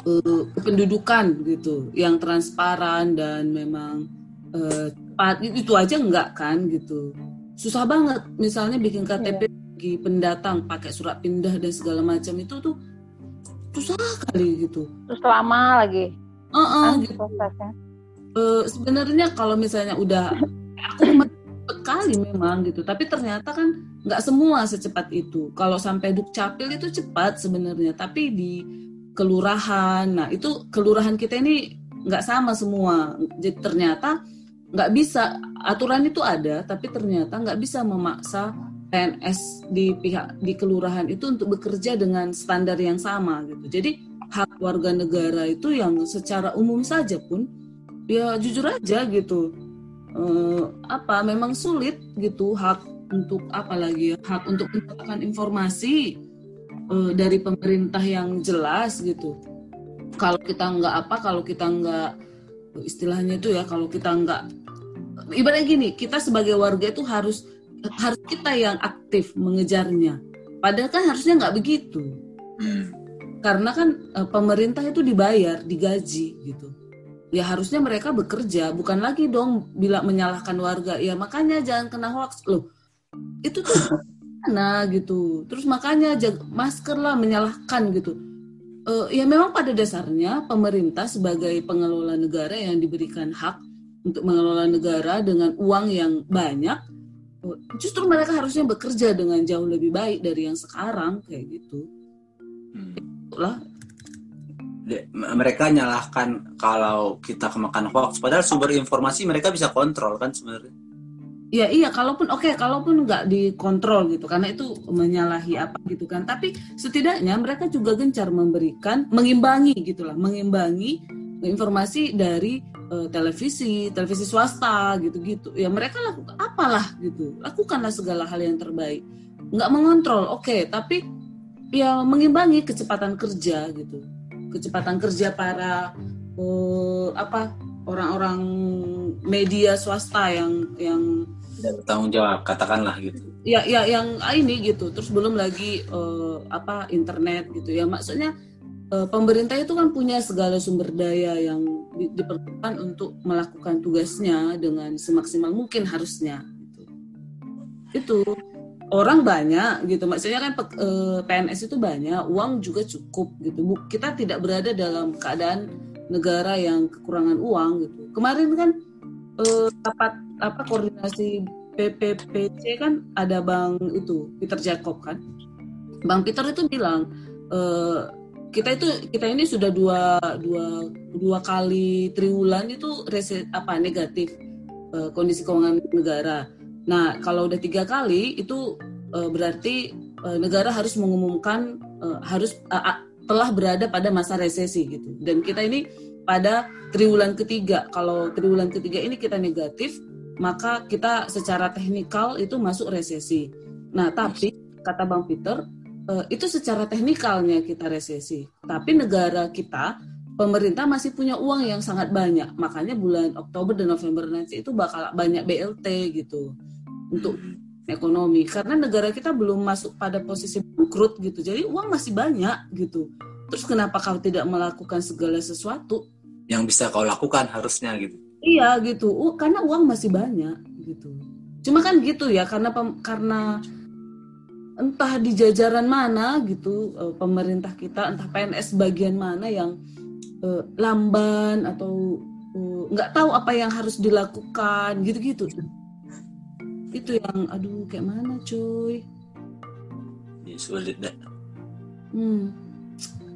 uh, kependudukan gitu yang transparan dan memang uh, itu aja enggak kan gitu. Susah banget misalnya bikin KTP yeah. bagi pendatang pakai surat pindah dan segala macam itu tuh susah kali gitu. Terus lama lagi. Uh -uh, gitu. uh, sebenarnya kalau misalnya udah aku sekali memang gitu tapi ternyata kan nggak semua secepat itu. Kalau sampai dukcapil itu cepat sebenarnya tapi di kelurahan. Nah itu kelurahan kita ini nggak sama semua. Jadi ternyata nggak bisa aturan itu ada tapi ternyata nggak bisa memaksa PNS di pihak di kelurahan itu untuk bekerja dengan standar yang sama gitu. Jadi hak warga negara itu yang secara umum saja pun ya jujur aja gitu. Uh, apa memang sulit gitu hak untuk apa lagi ya hak untuk mendapatkan informasi uh, dari pemerintah yang jelas gitu. Kalau kita nggak apa kalau kita nggak istilahnya itu ya kalau kita nggak ibaratnya gini kita sebagai warga itu harus harus kita yang aktif mengejarnya. Padahal kan harusnya nggak begitu. Karena kan uh, pemerintah itu dibayar digaji gitu. Ya harusnya mereka bekerja bukan lagi dong bila menyalahkan warga. Ya makanya jangan kena hoax loh itu tuh mana gitu. Terus makanya jaga, masker lah menyalahkan gitu. Uh, ya memang pada dasarnya pemerintah sebagai pengelola negara yang diberikan hak untuk mengelola negara dengan uang yang banyak uh, justru mereka harusnya bekerja dengan jauh lebih baik dari yang sekarang kayak gitu. Hmm. itulah mereka nyalahkan kalau kita kemakan hoax. Padahal sumber informasi mereka bisa kontrol kan sebenarnya Iya iya kalaupun oke okay, kalaupun nggak dikontrol gitu karena itu menyalahi apa gitu kan. Tapi setidaknya mereka juga gencar memberikan mengimbangi gitulah mengimbangi informasi dari uh, televisi televisi swasta gitu-gitu. Ya mereka lakukan apalah gitu lakukanlah segala hal yang terbaik. Nggak mengontrol oke okay, tapi ya mengimbangi kecepatan kerja gitu. Kecepatan kerja para uh, apa orang-orang media swasta yang yang bertanggung jawab katakanlah gitu. Ya ya yang ini gitu. Terus belum lagi uh, apa internet gitu. Ya maksudnya uh, pemerintah itu kan punya segala sumber daya yang di, diperlukan untuk melakukan tugasnya dengan semaksimal mungkin harusnya gitu. itu orang banyak gitu. Maksudnya kan eh, PNS itu banyak uang juga cukup gitu. Kita tidak berada dalam keadaan negara yang kekurangan uang gitu. Kemarin kan eh, rapat apa koordinasi PPPC kan ada bang itu Peter Jacob kan. Bang Peter itu bilang eh, kita itu kita ini sudah dua dua dua kali triwulan itu reset apa negatif kondisi keuangan negara. Nah, kalau udah tiga kali itu uh, berarti uh, negara harus mengumumkan uh, harus uh, telah berada pada masa resesi gitu. Dan kita ini pada triwulan ketiga. Kalau triwulan ketiga ini kita negatif, maka kita secara teknikal itu masuk resesi. Nah, tapi kata Bang Peter, uh, itu secara teknikalnya kita resesi. Tapi negara kita pemerintah masih punya uang yang sangat banyak. Makanya bulan Oktober dan November nanti itu bakal banyak BLT gitu untuk ekonomi. Karena negara kita belum masuk pada posisi bangkrut gitu. Jadi uang masih banyak gitu. Terus kenapa kau tidak melakukan segala sesuatu? Yang bisa kau lakukan harusnya gitu. Iya gitu. Uh, karena uang masih banyak gitu. Cuma kan gitu ya karena pem, karena entah di jajaran mana gitu uh, pemerintah kita entah PNS bagian mana yang uh, lamban atau nggak uh, tahu apa yang harus dilakukan gitu-gitu itu yang aduh kayak mana cuy? Ya, sulit deh. Hmm.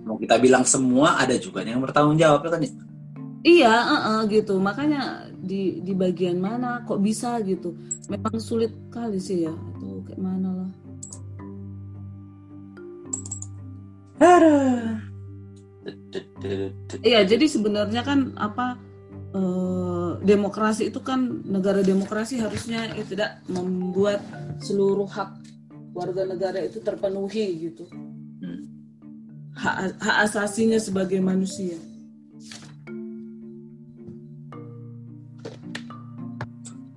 mau kita bilang semua ada juga yang bertanggung jawab kan ya? Iya uh -uh, gitu. Makanya di di bagian mana kok bisa gitu. Memang sulit kali sih ya. Atau kayak mana lah. Iya, jadi sebenarnya kan apa Eh, demokrasi itu kan negara demokrasi harusnya ya tidak membuat seluruh hak warga negara itu terpenuhi gitu hmm. hak, hak asasinya sebagai manusia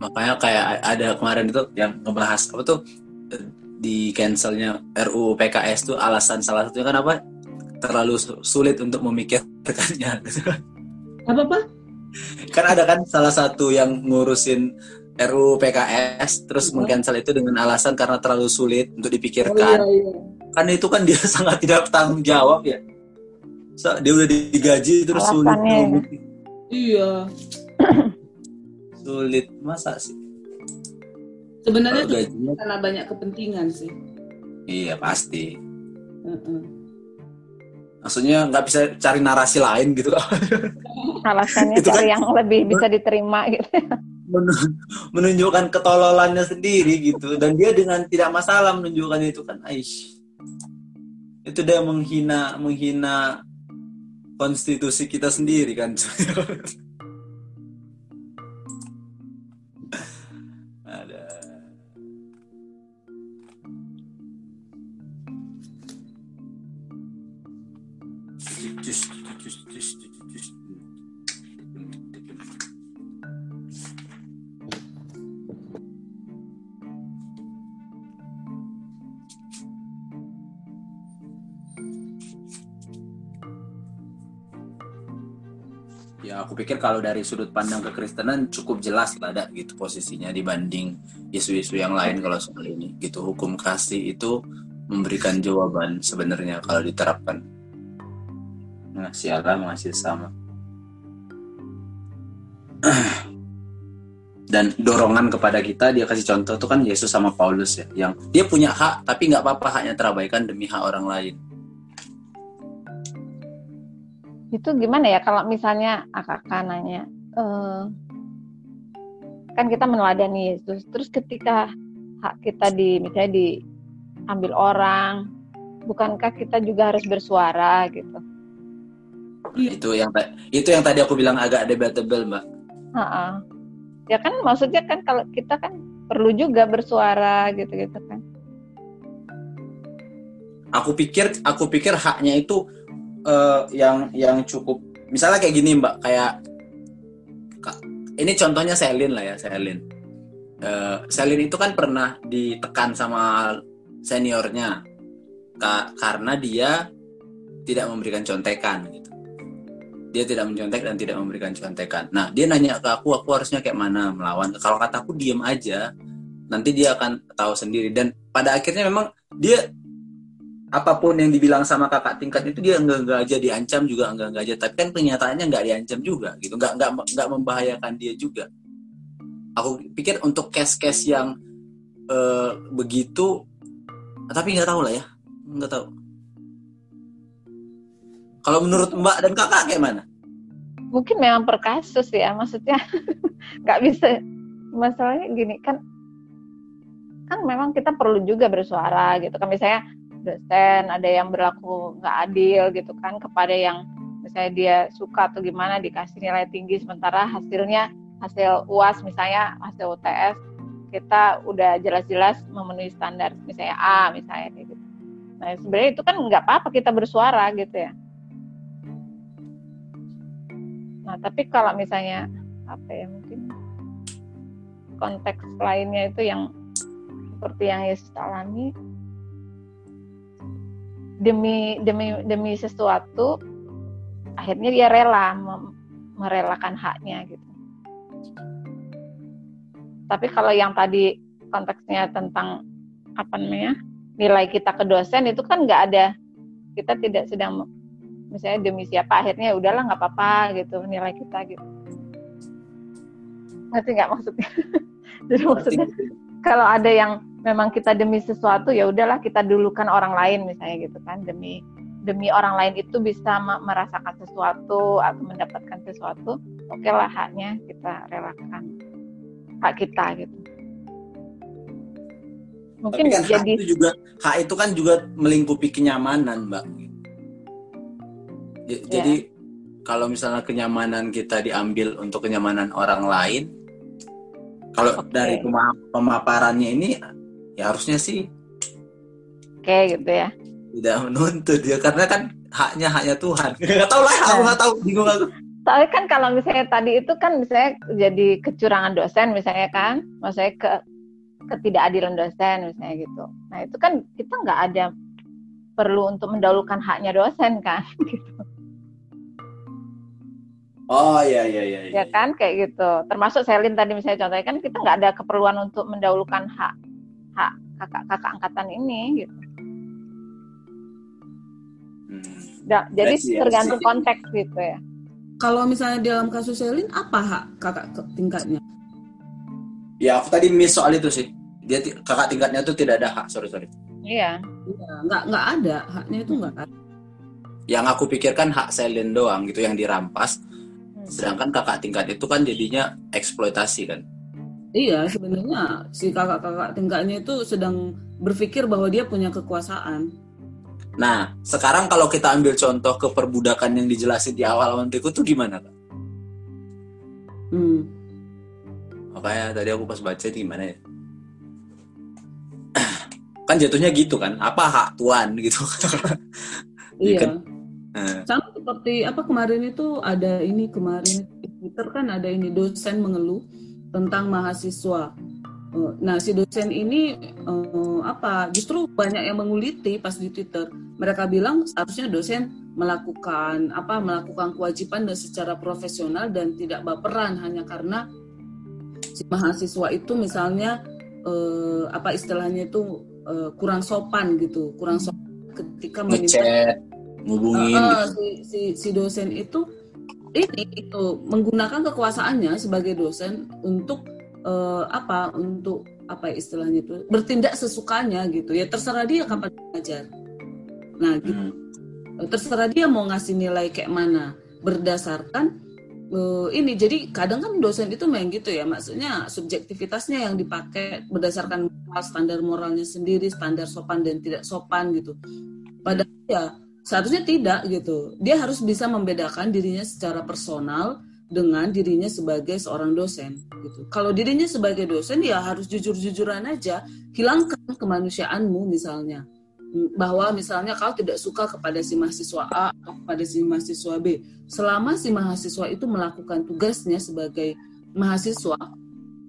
makanya kayak ada kemarin itu yang ngebahas apa tuh di cancelnya RUU PKS tuh alasan salah satunya kan apa terlalu sulit untuk memikirkannya. Apa apa? Kan ada kan salah satu yang ngurusin RUU PKS terus hmm. mengcancel itu dengan alasan karena terlalu sulit untuk dipikirkan. Oh, iya, iya. Kan itu kan dia sangat tidak bertanggung jawab ya. So, dia udah digaji terus Alasannya. sulit. Iya. sulit masa sih? Sebenarnya gajinya... karena banyak kepentingan sih. Iya pasti. Uh -uh. Maksudnya nggak bisa cari narasi lain gitu. Alasannya itu cari kan, yang lebih bisa diterima gitu. menunjukkan ketololannya sendiri gitu. Dan dia dengan tidak masalah menunjukkan itu kan Aish. Itu dia menghina menghina konstitusi kita sendiri kan pikir kalau dari sudut pandang kekristenan cukup jelas lah ada gitu posisinya dibanding isu-isu yang lain kalau soal ini gitu. Hukum kasih itu memberikan jawaban sebenarnya kalau diterapkan. Ngasih Allah mengasih sama? Dan dorongan kepada kita dia kasih contoh tuh kan Yesus sama Paulus ya yang dia punya hak tapi nggak apa-apa haknya terabaikan demi hak orang lain itu gimana ya kalau misalnya akak nanya uh, kan kita meneladani Yesus. Terus ketika hak kita di misalnya diambil orang bukankah kita juga harus bersuara gitu? Itu yang itu yang tadi aku bilang agak debatable mbak. Uh -uh. ya kan maksudnya kan kalau kita kan perlu juga bersuara gitu gitu kan. Aku pikir aku pikir haknya itu uh, yang yang cukup misalnya kayak gini mbak kayak ini contohnya Selin lah ya Selin. Uh, Selin itu kan pernah ditekan sama seniornya ka karena dia tidak memberikan contekan gitu. Dia tidak mencontek dan tidak memberikan contekan. Nah dia nanya ke aku aku harusnya kayak mana melawan? Kalau kataku diem aja nanti dia akan tahu sendiri. Dan pada akhirnya memang dia apa pun yang dibilang sama kakak tingkat itu dia enggak enggak aja diancam juga enggak enggak aja. Tapi kan kenyataannya enggak diancam juga gitu. Enggak enggak enggak membahayakan dia juga. Aku pikir untuk case-case yang uh, begitu tapi nggak tahu lah ya. Nggak tahu. Kalau menurut mbak dan kakak kayak mana mungkin memang per kasus ya maksudnya. Nggak bisa. Masalahnya gini kan kan memang kita perlu juga bersuara gitu. Kan misalnya ada yang berlaku nggak adil gitu kan kepada yang misalnya dia suka atau gimana dikasih nilai tinggi sementara hasilnya hasil uas misalnya hasil UTS kita udah jelas-jelas memenuhi standar misalnya A misalnya gitu. Nah sebenarnya itu kan nggak apa-apa kita bersuara gitu ya. Nah tapi kalau misalnya apa ya mungkin konteks lainnya itu yang seperti yang Yesus alami demi demi demi sesuatu akhirnya dia rela merelakan haknya gitu. Tapi kalau yang tadi konteksnya tentang apa namanya nilai kita ke dosen itu kan nggak ada. Kita tidak sedang misalnya demi siapa akhirnya ya udahlah nggak apa-apa gitu nilai kita gitu. Ngerti nggak maksudnya? Jadi maksudnya kalau ada yang memang kita demi sesuatu ya udahlah kita dulukan orang lain misalnya gitu kan demi demi orang lain itu bisa merasakan sesuatu atau mendapatkan sesuatu oke okay lah haknya kita relakan hak kita gitu mungkin Tapi kan jadi hak itu juga hak itu kan juga melingkupi kenyamanan mbak jadi yeah. kalau misalnya kenyamanan kita diambil untuk kenyamanan orang lain kalau okay. dari pemaparannya ini ya harusnya sih kayak gitu ya tidak menuntut ya karena kan haknya haknya Tuhan nggak tahu lah aku nggak tahu bingung aku tapi kan kalau misalnya tadi itu kan misalnya jadi kecurangan dosen misalnya kan maksudnya ke ketidakadilan dosen misalnya gitu nah itu kan kita nggak ada perlu untuk mendahulukan haknya dosen kan gitu. Oh iya iya iya. Ya kan kayak gitu. Termasuk Selin tadi misalnya contohnya kan kita nggak ada keperluan untuk mendahulukan hak hak kakak-kakak angkatan ini gitu. Hmm. Jadi tergantung konteks gitu ya. Kalau misalnya dalam kasus Selin apa hak kakak tingkatnya? Ya aku tadi miss soal itu sih. Dia kakak tingkatnya tuh tidak ada hak. Sorry sorry. Iya. Iya, nggak nggak ada haknya itu nggak ada. Yang aku pikirkan hak Selin doang gitu yang dirampas. Hmm. Sedangkan kakak tingkat itu kan jadinya eksploitasi kan. Iya, sebenarnya si kakak-kakak tingkatnya itu sedang berpikir bahwa dia punya kekuasaan. Nah, sekarang kalau kita ambil contoh keperbudakan yang dijelasin di awal mantiku tuh gimana kak? Hmm. Makanya tadi aku pas baca itu gimana ya? kan jatuhnya gitu kan? Apa hak tuan gitu? iya. Kan? Nah. Sama seperti apa kemarin itu ada ini kemarin Twitter kan ada ini dosen mengeluh tentang mahasiswa. Eh, nah, si dosen ini uh, apa? Justru banyak yang menguliti pas di Twitter. Mereka bilang seharusnya dosen melakukan apa? Melakukan kewajiban dan secara profesional dan tidak baperan hanya karena si mahasiswa itu misalnya uh, apa istilahnya itu uh, kurang sopan gitu, kurang sopan ketika meminta ngubungin uh, si, si si dosen itu ini itu menggunakan kekuasaannya sebagai dosen untuk uh, apa untuk apa istilahnya itu bertindak sesukanya gitu. Ya terserah dia kapan belajar. Nah gitu. Hmm. terserah dia mau ngasih nilai kayak mana. Berdasarkan uh, ini jadi kadang kan dosen itu main gitu ya. Maksudnya subjektivitasnya yang dipakai berdasarkan standar moralnya sendiri standar sopan dan tidak sopan gitu. Padahal ya Seharusnya tidak gitu. Dia harus bisa membedakan dirinya secara personal dengan dirinya sebagai seorang dosen gitu. Kalau dirinya sebagai dosen ya harus jujur-jujuran aja, hilangkan kemanusiaanmu misalnya. Bahwa misalnya kau tidak suka kepada si mahasiswa A atau kepada si mahasiswa B. Selama si mahasiswa itu melakukan tugasnya sebagai mahasiswa,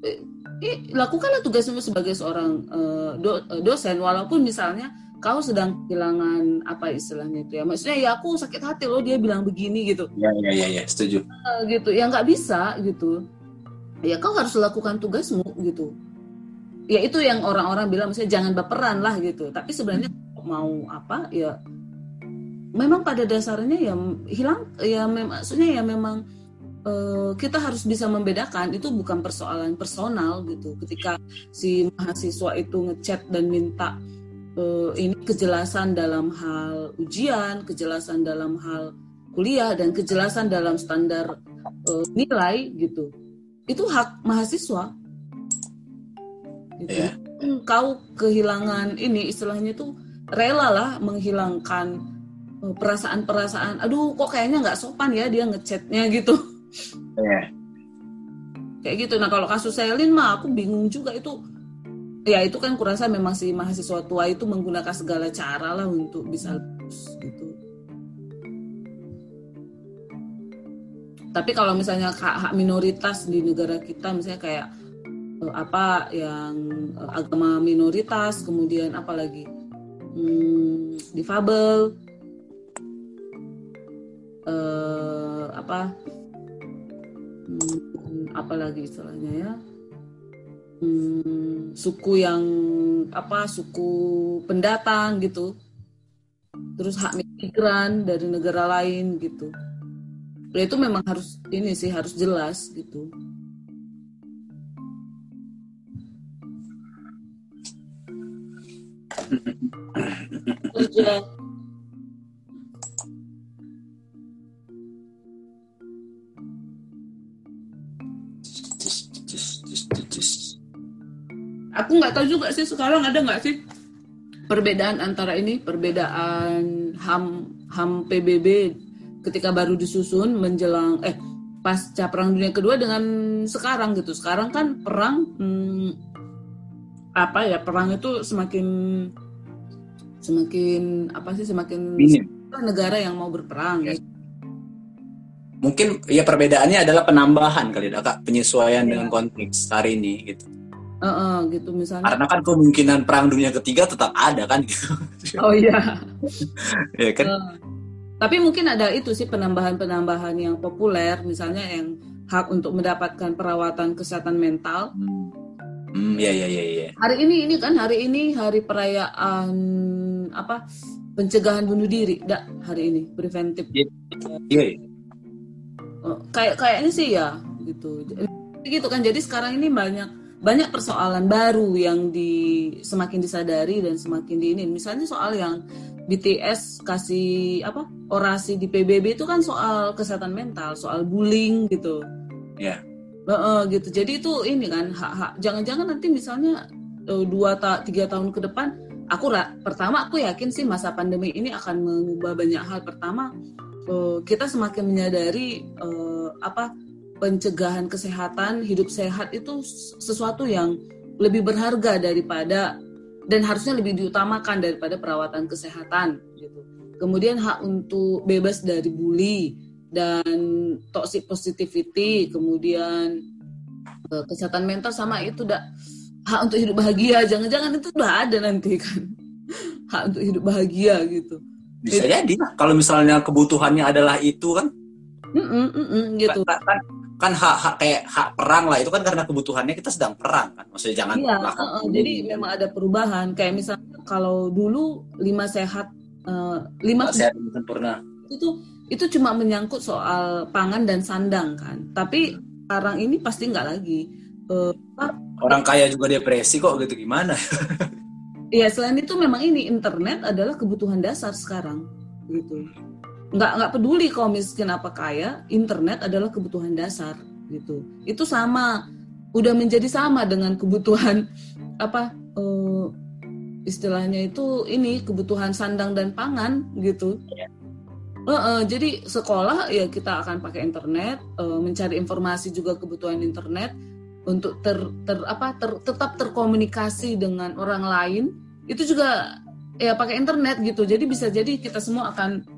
eh, eh, lakukanlah tugasmu sebagai seorang eh, do, eh, dosen walaupun misalnya kau sedang kehilangan apa istilahnya itu ya? Maksudnya ya aku sakit hati loh dia bilang begini gitu. Ya ya ya, ya setuju. Uh, gitu. Ya nggak bisa gitu. Ya kau harus lakukan tugasmu gitu. Ya itu yang orang-orang bilang misalnya jangan baperan lah gitu. Tapi sebenarnya mau apa ya memang pada dasarnya ya hilang ya maksudnya ya memang uh, kita harus bisa membedakan. Itu bukan persoalan personal gitu. Ketika si mahasiswa itu ngechat dan minta uh, ini kejelasan dalam hal ujian, kejelasan dalam hal kuliah dan kejelasan dalam standar uh, nilai gitu. Itu hak mahasiswa. Gitu. Yeah. Kau kehilangan ini istilahnya itu rela lah menghilangkan eh, perasaan-perasaan. Aduh, kok kayaknya nggak sopan ya dia ngechatnya gitu. Yeah. Kayak gitu. Nah kalau kasus Selin mah aku bingung juga itu ya itu kan kurasa memang si mahasiswa tua itu menggunakan segala cara lah untuk bisa lulus gitu. Tapi kalau misalnya hak, minoritas di negara kita misalnya kayak uh, apa yang uh, agama minoritas, kemudian apa lagi? Hmm, difabel, uh, apa? Hmm, apa lagi istilahnya ya hmm, suku yang apa suku pendatang gitu. Terus hak migran dari negara lain gitu. Ya itu memang harus ini sih harus jelas gitu aku nggak tahu juga sih sekarang ada nggak sih perbedaan antara ini perbedaan ham ham PBB ketika baru disusun menjelang eh pasca perang dunia kedua dengan sekarang gitu sekarang kan perang hmm, apa ya perang itu semakin semakin apa sih semakin Minim. negara yang mau berperang ya. mungkin ya perbedaannya adalah penambahan kali ya kak penyesuaian ya. dengan konteks hari ini gitu uh, uh, gitu misalnya karena kan kemungkinan perang dunia ketiga tetap ada kan gitu oh iya ya kan uh, tapi mungkin ada itu sih penambahan-penambahan yang populer misalnya yang hak untuk mendapatkan perawatan kesehatan mental hmm. Hmm, ya ya ya ya. Hari ini ini kan hari ini hari perayaan apa pencegahan bunuh diri, dak hari ini preventif. Iya. Yeah. Yeah. kayak kayaknya sih ya gitu. Gitu kan. Jadi sekarang ini banyak banyak persoalan baru yang di semakin disadari dan semakin di ini. Misalnya soal yang BTS kasih apa orasi di PBB itu kan soal kesehatan mental, soal bullying gitu. Ya. Yeah Uh, gitu. Jadi itu ini kan hak-hak. Jangan-jangan nanti misalnya uh, dua ta tiga tahun ke depan, aku pertama aku yakin sih masa pandemi ini akan mengubah banyak hal. Pertama uh, kita semakin menyadari uh, apa pencegahan kesehatan hidup sehat itu sesuatu yang lebih berharga daripada dan harusnya lebih diutamakan daripada perawatan kesehatan gitu. Kemudian hak untuk bebas dari bully dan toxic positivity, kemudian uh, kesehatan mental sama itu udah hak untuk hidup bahagia. Jangan-jangan itu udah ada nanti kan hak untuk hidup bahagia gitu. Bisa jadi kalau misalnya kebutuhannya adalah itu kan. Mm -mm, mm -mm, gitu. Kan, kan, hak hak kayak hak perang lah itu kan karena kebutuhannya kita sedang perang kan. Maksudnya jangan. Iya. Uh, uh, jadi memang ada perubahan. Kayak misalnya kalau dulu lima sehat uh, lima sehat sempurna itu itu cuma menyangkut soal pangan dan sandang kan. Tapi sekarang ini pasti nggak lagi. Uh, Orang kaya juga depresi kok gitu gimana? Iya selain itu memang ini internet adalah kebutuhan dasar sekarang gitu. Nggak nggak peduli kalau miskin apa kaya, internet adalah kebutuhan dasar gitu. Itu sama, udah menjadi sama dengan kebutuhan apa uh, istilahnya itu ini kebutuhan sandang dan pangan gitu. Uh, uh, jadi sekolah ya kita akan pakai internet, uh, mencari informasi juga kebutuhan internet untuk ter, ter apa ter, tetap terkomunikasi dengan orang lain itu juga ya pakai internet gitu. Jadi bisa jadi kita semua akan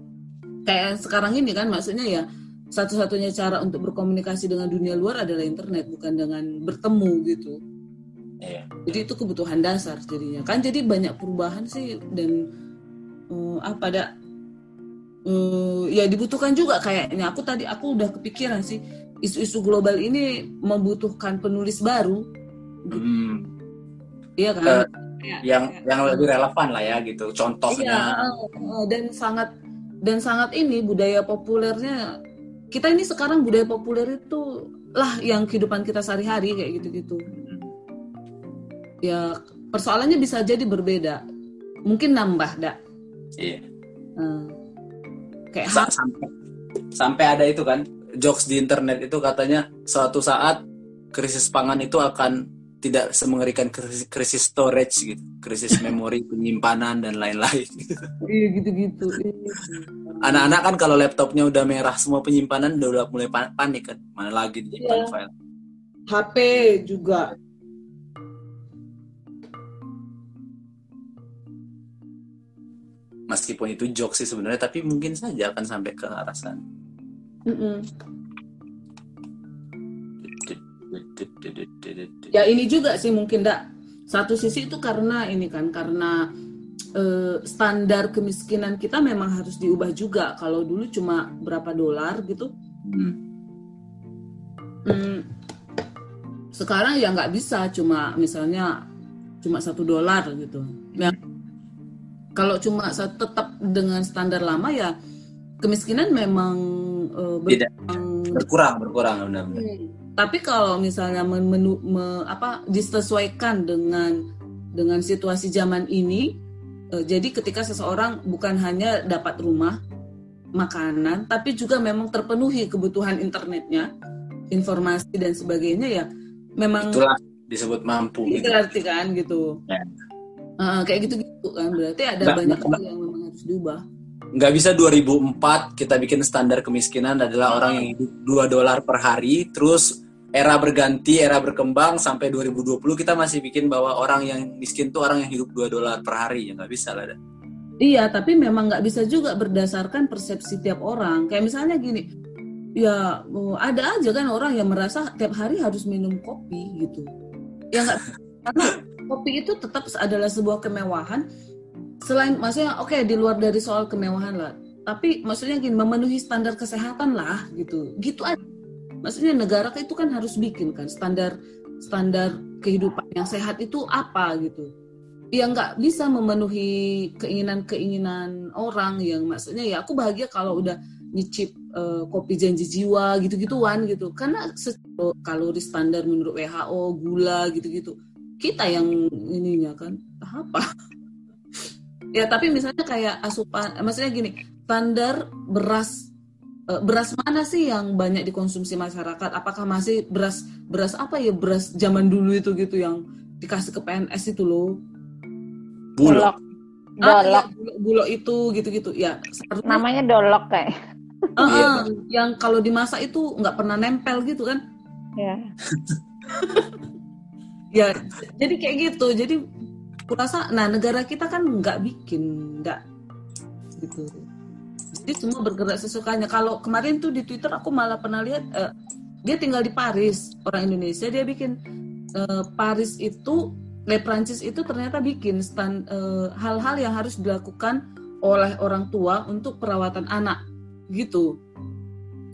kayak sekarang ini kan maksudnya ya satu-satunya cara untuk berkomunikasi dengan dunia luar adalah internet bukan dengan bertemu gitu. Iya. Jadi itu kebutuhan dasar jadinya kan jadi banyak perubahan sih dan uh, apa ada uh, ya dibutuhkan juga kayaknya aku tadi aku udah kepikiran sih isu-isu global ini membutuhkan penulis baru hmm. iya kan uh, ya, yang ya. yang lebih relevan lah ya gitu contohnya iya, uh, dan sangat dan sangat ini budaya populernya kita ini sekarang budaya populer itu lah yang kehidupan kita sehari-hari kayak gitu-gitu. Ya persoalannya bisa jadi berbeda. Mungkin nambah dak. Iya. Uh, kayak Sa sampai sampai ada itu kan jokes di internet itu katanya suatu saat krisis pangan itu akan tidak semengerikan krisis, krisis storage gitu, krisis memori penyimpanan dan lain-lain. Iya gitu-gitu. Anak-anak kan kalau laptopnya udah merah semua penyimpanan udah, udah mulai panik kan, mana lagi dinyimpan iya. file. HP juga meskipun itu joke sih sebenarnya tapi mungkin saja akan sampai ke arah sana mm -mm. Ya ini juga sih mungkin dak. Satu sisi itu karena ini kan karena uh, standar kemiskinan kita memang harus diubah juga. Kalau dulu cuma berapa dolar gitu. Hmm. Hmm, sekarang ya nggak bisa cuma misalnya cuma satu dolar gitu. Yang kalau cuma tetap dengan standar lama ya kemiskinan memang uh, berkurang berkurang benar-benar. Hmm. Tapi kalau misalnya menu, me, apa disesuaikan dengan dengan situasi zaman ini, uh, jadi ketika seseorang bukan hanya dapat rumah, makanan, tapi juga memang terpenuhi kebutuhan internetnya, informasi dan sebagainya ya, memang itulah disebut mampu. Itu gitu. kan gitu. Ya. Uh, kayak gitu-gitu kan berarti ada nggak, banyak hal yang memang harus diubah. Nggak bisa 2004 kita bikin standar kemiskinan adalah orang yang hidup 2 dolar per hari, terus era berganti, era berkembang sampai 2020 kita masih bikin bahwa orang yang miskin tuh orang yang hidup 2 dolar per hari ya nggak bisa lah. Iya, tapi memang nggak bisa juga berdasarkan persepsi tiap orang. Kayak misalnya gini, ya ada aja kan orang yang merasa tiap hari harus minum kopi gitu. Ya nggak karena kopi itu tetap adalah sebuah kemewahan selain maksudnya oke okay, di luar dari soal kemewahan lah tapi maksudnya gini memenuhi standar kesehatan lah gitu gitu aja maksudnya negara itu kan harus bikin kan standar standar kehidupan yang sehat itu apa gitu. Ya nggak bisa memenuhi keinginan-keinginan orang yang maksudnya ya aku bahagia kalau udah nyicip uh, kopi janji jiwa gitu-gituan gitu. Karena kalori standar menurut WHO gula gitu-gitu kita yang ininya kan apa. Ya tapi misalnya kayak asupan maksudnya gini standar beras beras mana sih yang banyak dikonsumsi masyarakat? Apakah masih beras beras apa ya beras zaman dulu itu gitu yang dikasih ke PNS itu loh? Bulog. Ah, dolok. Ya, bulog, bulog itu gitu-gitu ya. Seharusnya, Namanya dolok kayak. Uh, uh, yang kalau dimasak itu nggak pernah nempel gitu kan? Ya. ya, jadi kayak gitu. Jadi kurasa, nah negara kita kan nggak bikin, nggak gitu jadi semua bergerak sesukanya. Kalau kemarin tuh di Twitter aku malah pernah lihat uh, dia tinggal di Paris orang Indonesia. Dia bikin uh, Paris itu Le Prancis itu ternyata bikin stand uh, hal-hal yang harus dilakukan oleh orang tua untuk perawatan anak gitu.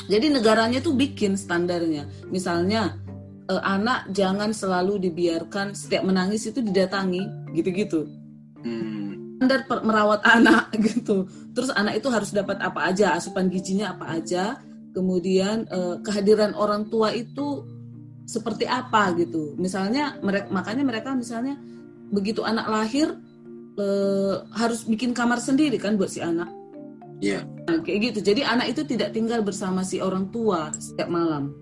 Jadi negaranya tuh bikin standarnya. Misalnya uh, anak jangan selalu dibiarkan setiap menangis itu didatangi gitu-gitu. Hmm. Standar merawat anak gitu. Terus anak itu harus dapat apa aja, asupan gizinya apa aja. Kemudian eh, kehadiran orang tua itu seperti apa gitu. Misalnya mereka makanya mereka misalnya begitu anak lahir eh, harus bikin kamar sendiri kan buat si anak. Iya. Yeah. Nah, kayak gitu. Jadi anak itu tidak tinggal bersama si orang tua setiap malam.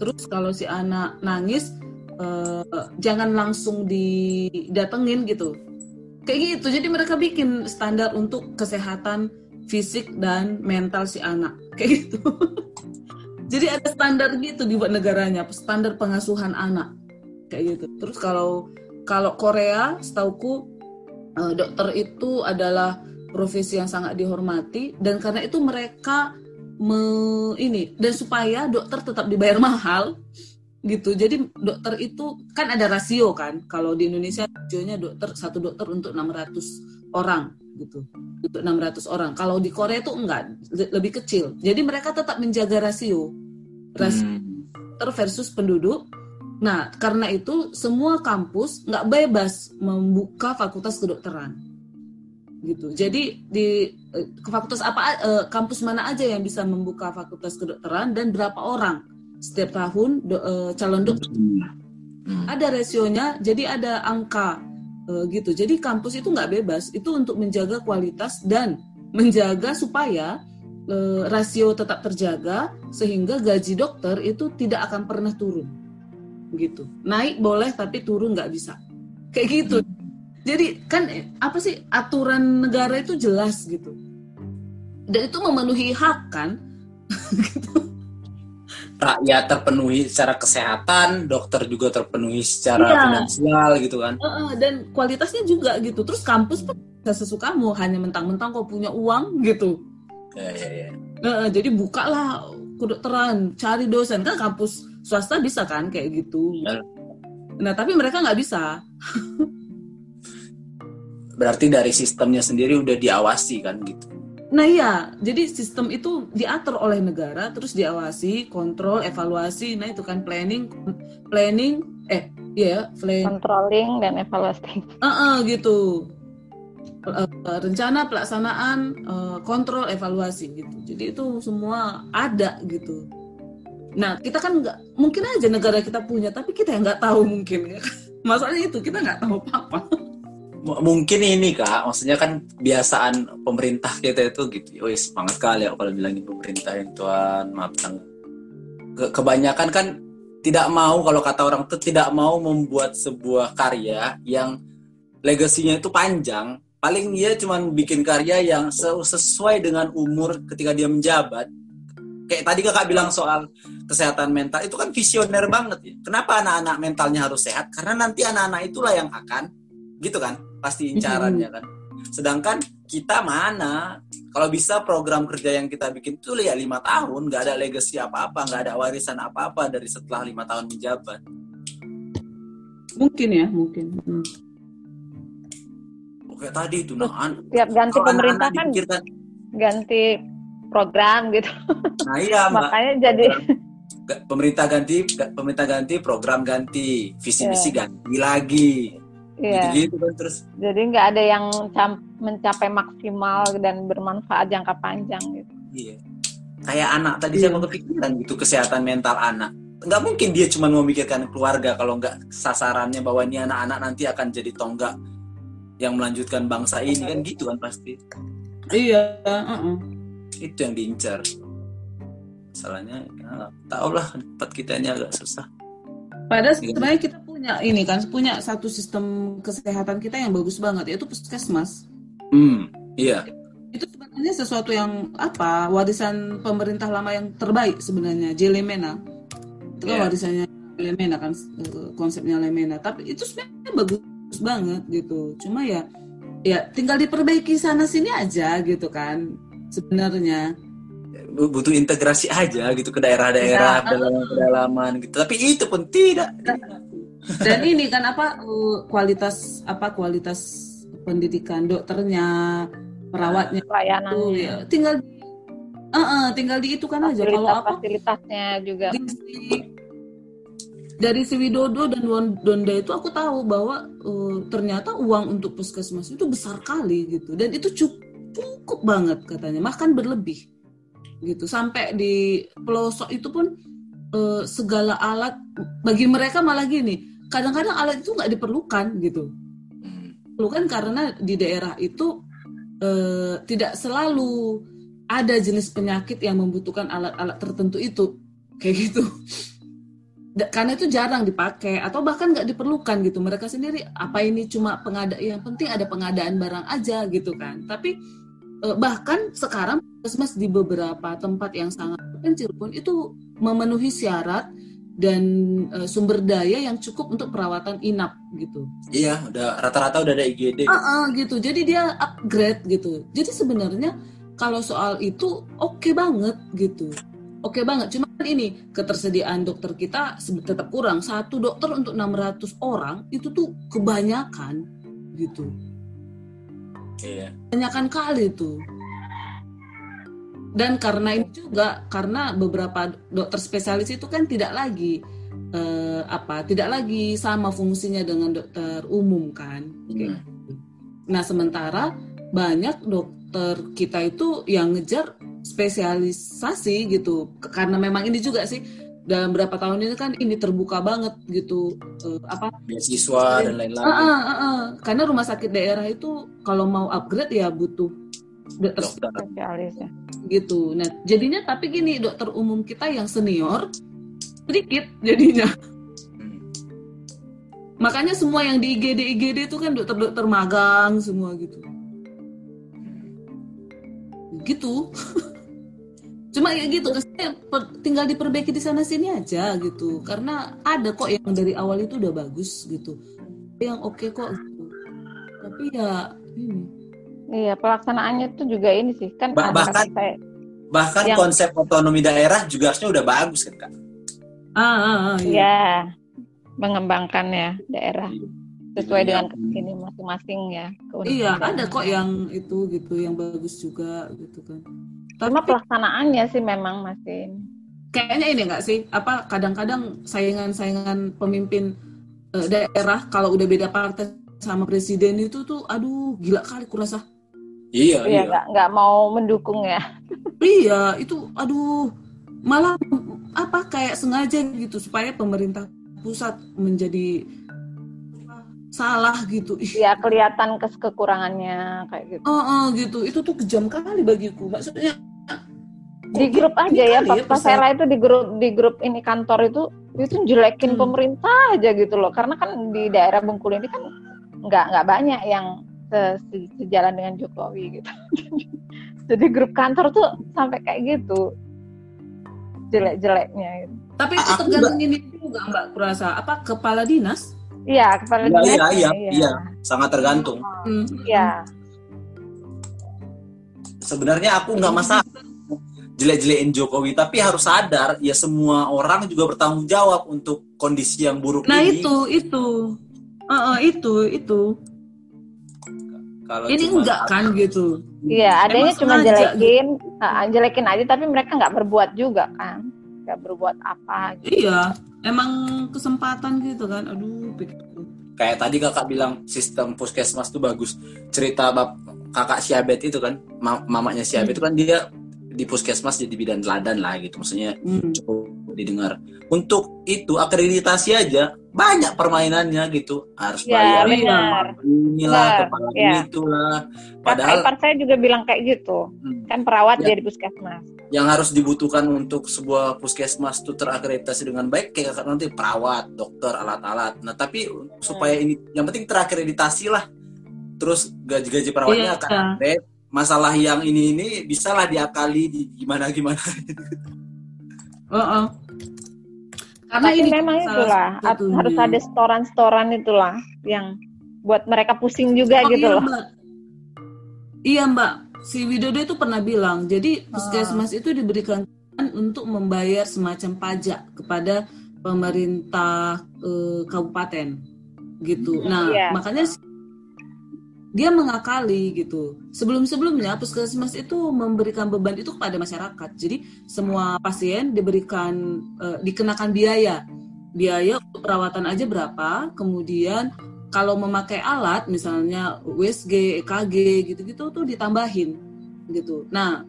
Terus kalau si anak nangis eh, jangan langsung didatengin gitu kayak gitu. Jadi mereka bikin standar untuk kesehatan fisik dan mental si anak. Kayak gitu. Jadi ada standar gitu dibuat negaranya. Standar pengasuhan anak. Kayak gitu. Terus kalau kalau Korea setauku eh, dokter itu adalah profesi yang sangat dihormati. Dan karena itu mereka me, ini dan supaya dokter tetap dibayar mahal gitu. Jadi dokter itu kan ada rasio kan. Kalau di Indonesia rasionya dokter satu dokter untuk 600 orang gitu. Untuk 600 orang. Kalau di Korea itu enggak, lebih kecil. Jadi mereka tetap menjaga rasio. Rasio hmm. dokter versus penduduk. Nah, karena itu semua kampus nggak bebas membuka fakultas kedokteran. Gitu. Jadi di eh, fakultas apa eh, kampus mana aja yang bisa membuka fakultas kedokteran dan berapa orang setiap tahun do, uh, calon dokter. Hmm. ada rasionya jadi ada angka uh, gitu. Jadi kampus itu nggak bebas itu untuk menjaga kualitas dan menjaga supaya uh, rasio tetap terjaga sehingga gaji dokter itu tidak akan pernah turun gitu. Naik boleh tapi turun nggak bisa. Kayak gitu. Jadi kan apa sih aturan negara itu jelas gitu. Dan itu memenuhi hak kan? Gitu rakyat terpenuhi secara kesehatan, dokter juga terpenuhi secara iya. finansial gitu kan. Uh, uh, dan kualitasnya juga gitu. Terus kampus pun gak sesukamu, hanya mentang-mentang kau punya uang gitu. Ya, ya, ya. Uh, jadi bukalah kedokteran, cari dosen kan kampus swasta bisa kan kayak gitu. Ya. Nah tapi mereka nggak bisa. Berarti dari sistemnya sendiri udah diawasi kan gitu. Nah iya, jadi sistem itu diatur oleh negara, terus diawasi, kontrol, evaluasi. Nah itu kan planning, planning, eh iya, yeah, plan. Controlling dan evaluasi. Uh -uh, gitu. Uh, rencana pelaksanaan, uh, kontrol, evaluasi gitu. Jadi itu semua ada gitu. Nah kita kan nggak, mungkin aja negara kita punya, tapi kita yang nggak tahu mungkin. Masalahnya itu kita nggak tahu apa-apa mungkin ini kak. Maksudnya kan biasaan pemerintah kita itu gitu oh semangat kali ya kalau bilangin pemerintah yang tuan maaf Ke, kebanyakan kan tidak mau kalau kata orang tuh tidak mau membuat sebuah karya yang legasinya itu panjang. Paling dia cuma bikin karya yang sesuai dengan umur ketika dia menjabat. Kayak tadi kakak bilang soal kesehatan mental itu kan visioner banget ya. Kenapa anak-anak mentalnya harus sehat? Karena nanti anak-anak itulah yang akan gitu kan pasti incarannya kan sedangkan kita mana kalau bisa program kerja yang kita bikin tuh ya lima tahun nggak ada legacy apa apa nggak ada warisan apa apa dari setelah lima tahun menjabat Mungkin ya, mungkin. Hmm. Oke tadi itu nah, tiap ganti pemerintah kan ganti program gitu. Nah iya makanya jadi pemerintah ganti pemerintah ganti program ganti visi misi yeah. ganti lagi. Iya. Gitu, kan terus. Jadi nggak ada yang mencapai maksimal dan bermanfaat jangka panjang gitu. Iya. Kayak anak tadi iya. saya mau kepikiran gitu kesehatan mental anak. Nggak mungkin dia cuma memikirkan keluarga kalau nggak sasarannya bahwa ini anak-anak nanti akan jadi tonggak yang melanjutkan bangsa ini kan gitu kan pasti. Iya. Uh -uh itu yang diincar masalahnya ya, tau lah tempat kita ini agak susah padahal sebenarnya kita punya ini kan punya satu sistem kesehatan kita yang bagus banget yaitu puskesmas. Hmm iya. Itu sebenarnya sesuatu yang apa warisan pemerintah lama yang terbaik sebenarnya Jelemena itu kan yeah. warisannya Lemena kan konsepnya Lemena. Tapi itu sebenarnya bagus banget gitu. Cuma ya ya tinggal diperbaiki sana sini aja gitu kan sebenarnya. Butuh integrasi aja gitu ke daerah-daerah ya, pedalaman gitu. Tapi itu pun tidak dan ini kan apa uh, kualitas apa kualitas pendidikan dokternya perawatnya pelayanan ya tinggal uh, uh, tinggal di itu kan aja. Kalau apa? fasilitasnya juga. Dari si Widodo dan Donda itu aku tahu bahwa uh, ternyata uang untuk puskesmas itu besar kali gitu. Dan itu cukup cukup banget katanya. Makan berlebih gitu. Sampai di pelosok itu pun uh, segala alat bagi mereka malah gini kadang-kadang alat itu nggak diperlukan gitu. Perlukan karena di daerah itu uh, tidak selalu ada jenis penyakit yang membutuhkan alat-alat tertentu itu. Kayak gitu. Karena itu jarang dipakai atau bahkan nggak diperlukan gitu. Mereka sendiri apa ini cuma pengadaan yang penting ada pengadaan barang aja gitu kan. Tapi Eh, bahkan sekarang puskesmas di beberapa tempat yang sangat kecil pun itu memenuhi syarat dan uh, sumber daya yang cukup untuk perawatan inap gitu. Iya, udah rata-rata udah ada IGD. Uh, uh, gitu. Jadi dia upgrade gitu. Jadi sebenarnya kalau soal itu oke okay banget gitu. Oke okay banget. Cuma ini ketersediaan dokter kita tetap kurang. Satu dokter untuk 600 orang itu tuh kebanyakan gitu. Iya. Tanyakan kali tuh. Dan karena ini juga karena beberapa dokter spesialis itu kan tidak lagi eh, apa, tidak lagi sama fungsinya dengan dokter umum kan. Hmm. Nah sementara banyak dokter kita itu yang ngejar spesialisasi gitu karena memang ini juga sih dalam berapa tahun ini kan ini terbuka banget gitu uh, apa beasiswa dan lain-lain. Uh, uh, uh, uh. Karena rumah sakit daerah itu kalau mau upgrade ya butuh dokter spesialis ya. Gitu. Nah jadinya tapi gini dokter umum kita yang senior sedikit jadinya. Hmm. Makanya semua yang di IGD IGD itu kan dokter-dokter magang semua gitu. Gitu. cuma ya gitu tinggal diperbaiki di sana sini aja gitu karena ada kok yang dari awal itu udah bagus gitu yang oke okay kok gitu tapi ya ini iya pelaksanaannya tuh juga ini sih kan bah bahkan saya, bahkan yang... konsep otonomi daerah juga harusnya udah bagus kan kak ah, ah, ah iya. ya mengembangkan ya daerah iya. sesuai iya. dengan ini masing-masing ya iya ada kok yang itu gitu yang bagus juga gitu kan Cuma pelaksanaannya sih memang masih kayaknya ini enggak sih apa kadang-kadang saingan-saingan pemimpin uh, daerah kalau udah beda partai sama presiden itu tuh aduh gila kali kurasa iya iya nggak nggak mau mendukung ya iya itu aduh malah apa kayak sengaja gitu supaya pemerintah pusat menjadi salah gitu. Iya kelihatan kes kekurangannya kayak gitu. Oh, oh gitu. Itu tuh kejam kali bagiku. Maksudnya di grup aja ya Pak ya, itu di grup di grup ini kantor itu itu jelekin hmm. pemerintah aja gitu loh karena kan di daerah Bengkulu ini kan nggak nggak banyak yang se, sejalan dengan Jokowi gitu jadi grup kantor tuh sampai kayak gitu jelek-jeleknya gitu. tapi itu tergantung ini juga mbak kurasa apa kepala dinas Iya, kepala iya, iya, iya, iya, sangat tergantung. Hmm. Iya. Sebenarnya aku nggak masalah jelek-jelekin Jokowi tapi harus sadar ya semua orang juga bertanggung jawab untuk kondisi yang buruk nah ini. itu itu uh, uh, itu itu kalau ini cuma- enggak kan gitu. Iya, adanya Emang cuma sengaja jelekin, ah, jelekin aja, tapi mereka nggak berbuat juga kan, nggak berbuat apa. Gitu. iya emang kesempatan gitu kan. Aduh pikir kayak tadi kakak bilang sistem puskesmas tuh bagus. Cerita bab kakak Siabet itu kan ma- mamanya Siabet itu kan dia di puskesmas jadi bidan teladan lah gitu. Maksudnya Hmm. cukup didengar. Untuk itu akreditasi aja banyak permainannya gitu harus Ya, bayar inilah Benar, kepala ya. itulah Kakak padahal ipar saya juga bilang kayak gitu, hmm, kan perawat Ya. dia di puskesmas. yang harus dibutuhkan untuk sebuah puskesmas itu terakreditasi dengan baik kayak nanti perawat dokter alat-alat nah tapi supaya ini yang penting terakreditasi lah terus gaji-gaji perawatnya Iya. akan update masalah yang ini ini bisalah diakali di gimana gimana Oh, oh. Karena Tapi ini memang itulah satu harus ada setoran-setoran itulah yang buat mereka pusing juga Oh, gitu iya, loh. Mbak. Iya Mbak, si Widodo itu pernah bilang, jadi puskesmas itu diberikan untuk membayar semacam pajak kepada pemerintah eh, kabupaten gitu. Nah, Iya. makanya dia mengakali gitu. Sebelum-sebelumnya puskesmas itu memberikan beban itu kepada masyarakat. Jadi semua pasien diberikan eh, dikenakan biaya. Biaya untuk perawatan aja berapa, kemudian kalau memakai alat misalnya USG, EKG gitu-gitu tuh ditambahin gitu. Nah,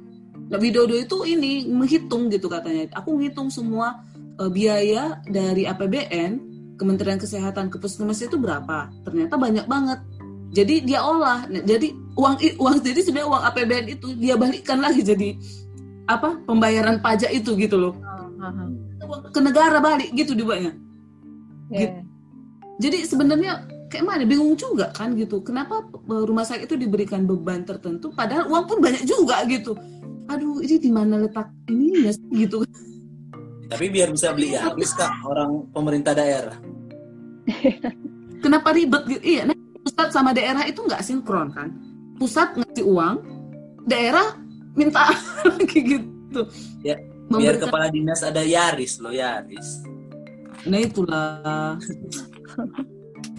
Widodo itu ini menghitung gitu katanya. Aku menghitung semua eh, biaya dari APBN Kementerian Kesehatan ke puskesmas itu berapa? Ternyata banyak banget. Jadi dia olah. Nah, Jadi uang uang jadi sebenarnya uang APBN itu dia balikkan lagi jadi apa? Pembayaran pajak itu gitu loh. Ke negara balik gitu dibuatnya. Iya. Jadi sebenarnya kayak mana bingung juga kan gitu. Kenapa eh, rumah sakit itu diberikan beban tertentu padahal uang pun banyak juga gitu. Aduh, ini di mana letak ininya sih gitu. tapi biar bisa beli ya habis kak orang pemerintah daerah Kenapa ribet gitu? Iya, nah, pusat sama daerah itu nggak sinkron kan. Pusat ngasih uang, daerah minta lagi gitu. Ya, biar Memberikan- kepala dinas ada Yaris loh Yaris Nah itulah.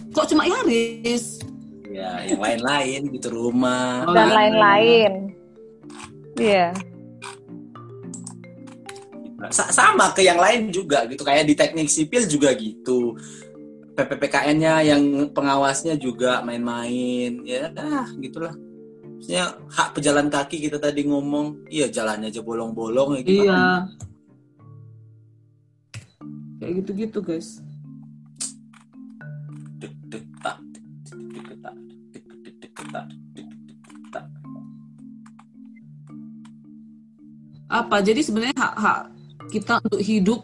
Kok cuma Yaris? ya yang lain-lain gitu rumah Oh, Dan iya. lain-lain. Iya. Sa- sama ke yang lain juga gitu kayak di teknik sipil juga gitu PPPKN-nya yang pengawasnya juga main-main ya ah, gitulah Maksudnya hak pejalan kaki kita tadi ngomong iya jalannya aja bolong-bolong ya gimana Iya. Kayak gitu-gitu guys. Apa? Jadi sebenarnya hak-hak kita untuk hidup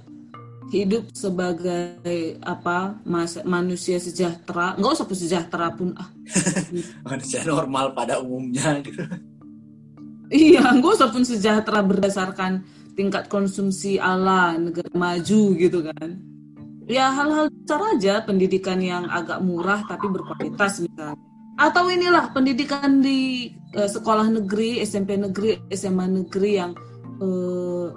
hidup sebagai apa mas, manusia sejahtera. Nggak usah pun sejahtera pun ah. Manusia normal pada umumnya gitu. iya nggak usah pun sejahtera berdasarkan tingkat konsumsi ala negara maju gitu kan. Ya hal-hal besar aja pendidikan yang agak murah tapi berkualitas misalnya. Atau inilah pendidikan di eh, sekolah negeri SMP negeri SMA negeri yang eh,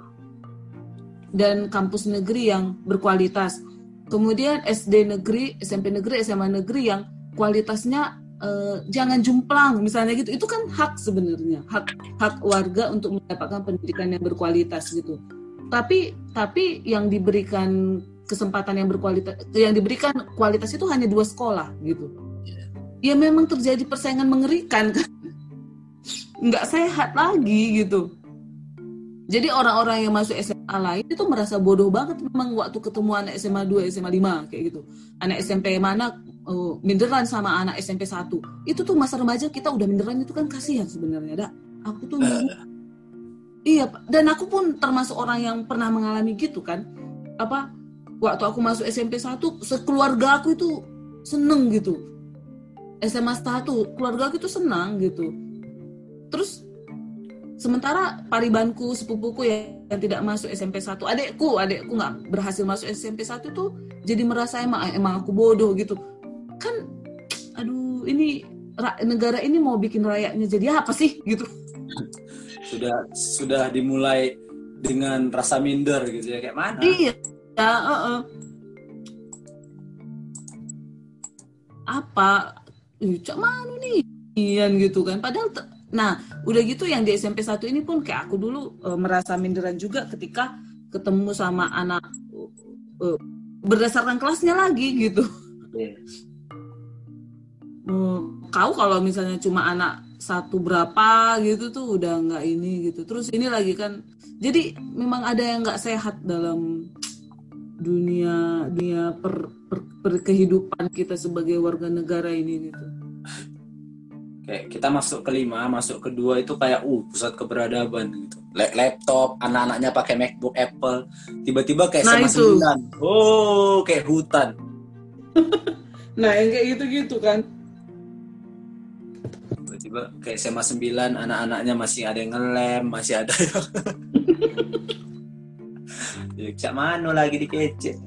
dan kampus negeri yang berkualitas. Kemudian SD negeri SMP negeri SMA negeri yang kualitasnya eh, jangan jumplang misalnya gitu. Itu kan hak sebenarnya hak hak warga untuk mendapatkan pendidikan yang berkualitas gitu. Tapi tapi yang diberikan kesempatan yang berkualitas yang diberikan kualitas itu hanya dua sekolah gitu. Ya memang terjadi persaingan mengerikan kan. Nggak sehat lagi gitu. Jadi orang-orang yang masuk Lain itu merasa bodoh banget memang waktu ketemu anak SMA 2, SMA 5 kayak gitu. Anak SMP mana uh, minderan sama anak SMP 1. Itu tuh masa remaja kita udah minderan itu kan kasihan sebenarnya, Dak. Aku tuh Iya, Pak. dan aku pun termasuk orang yang pernah mengalami gitu kan. Apa waktu aku masuk SMP 1, sekeluarga aku itu seneng gitu. SMA 1, keluarga aku itu senang gitu. Terus sementara paribanku sepupuku yang, yang tidak masuk SMP 1 adekku adekku nggak berhasil masuk SMP 1 tuh jadi merasa emang emang aku bodoh gitu. Kan aduh ini ra- negara ini mau bikin rakyatnya jadi apa sih gitu. Sudah sudah dimulai dengan rasa minder gitu ya kayak mana? Iya ya uh -uh. apa? Cak mana nih Ian gitu kan. Padahal nah udah gitu yang di SMP 1 ini pun kayak aku dulu uh, merasa minderan juga ketika ketemu sama anak uh, berdasarkan kelasnya lagi gitu. Yeah. uh, kau kalau misalnya cuma anak satu berapa gitu tuh udah nggak ini gitu. Terus ini lagi kan jadi memang ada yang nggak sehat dalam dunia dunia per, per, per kehidupan kita sebagai warga negara ini gitu kayak kita masuk kelima masuk kedua itu kayak uh pusat keberadaban gitu. Laptop anak-anaknya pakai MacBook Apple. Tiba-tiba kayak nah, sama oh kayak hutan. Nah yang kayak gitu gitu kan. Tiba-tiba kayak SMA 9 anak-anaknya masih ada yang ngelem masih ada yang ya cak mano lagi dikece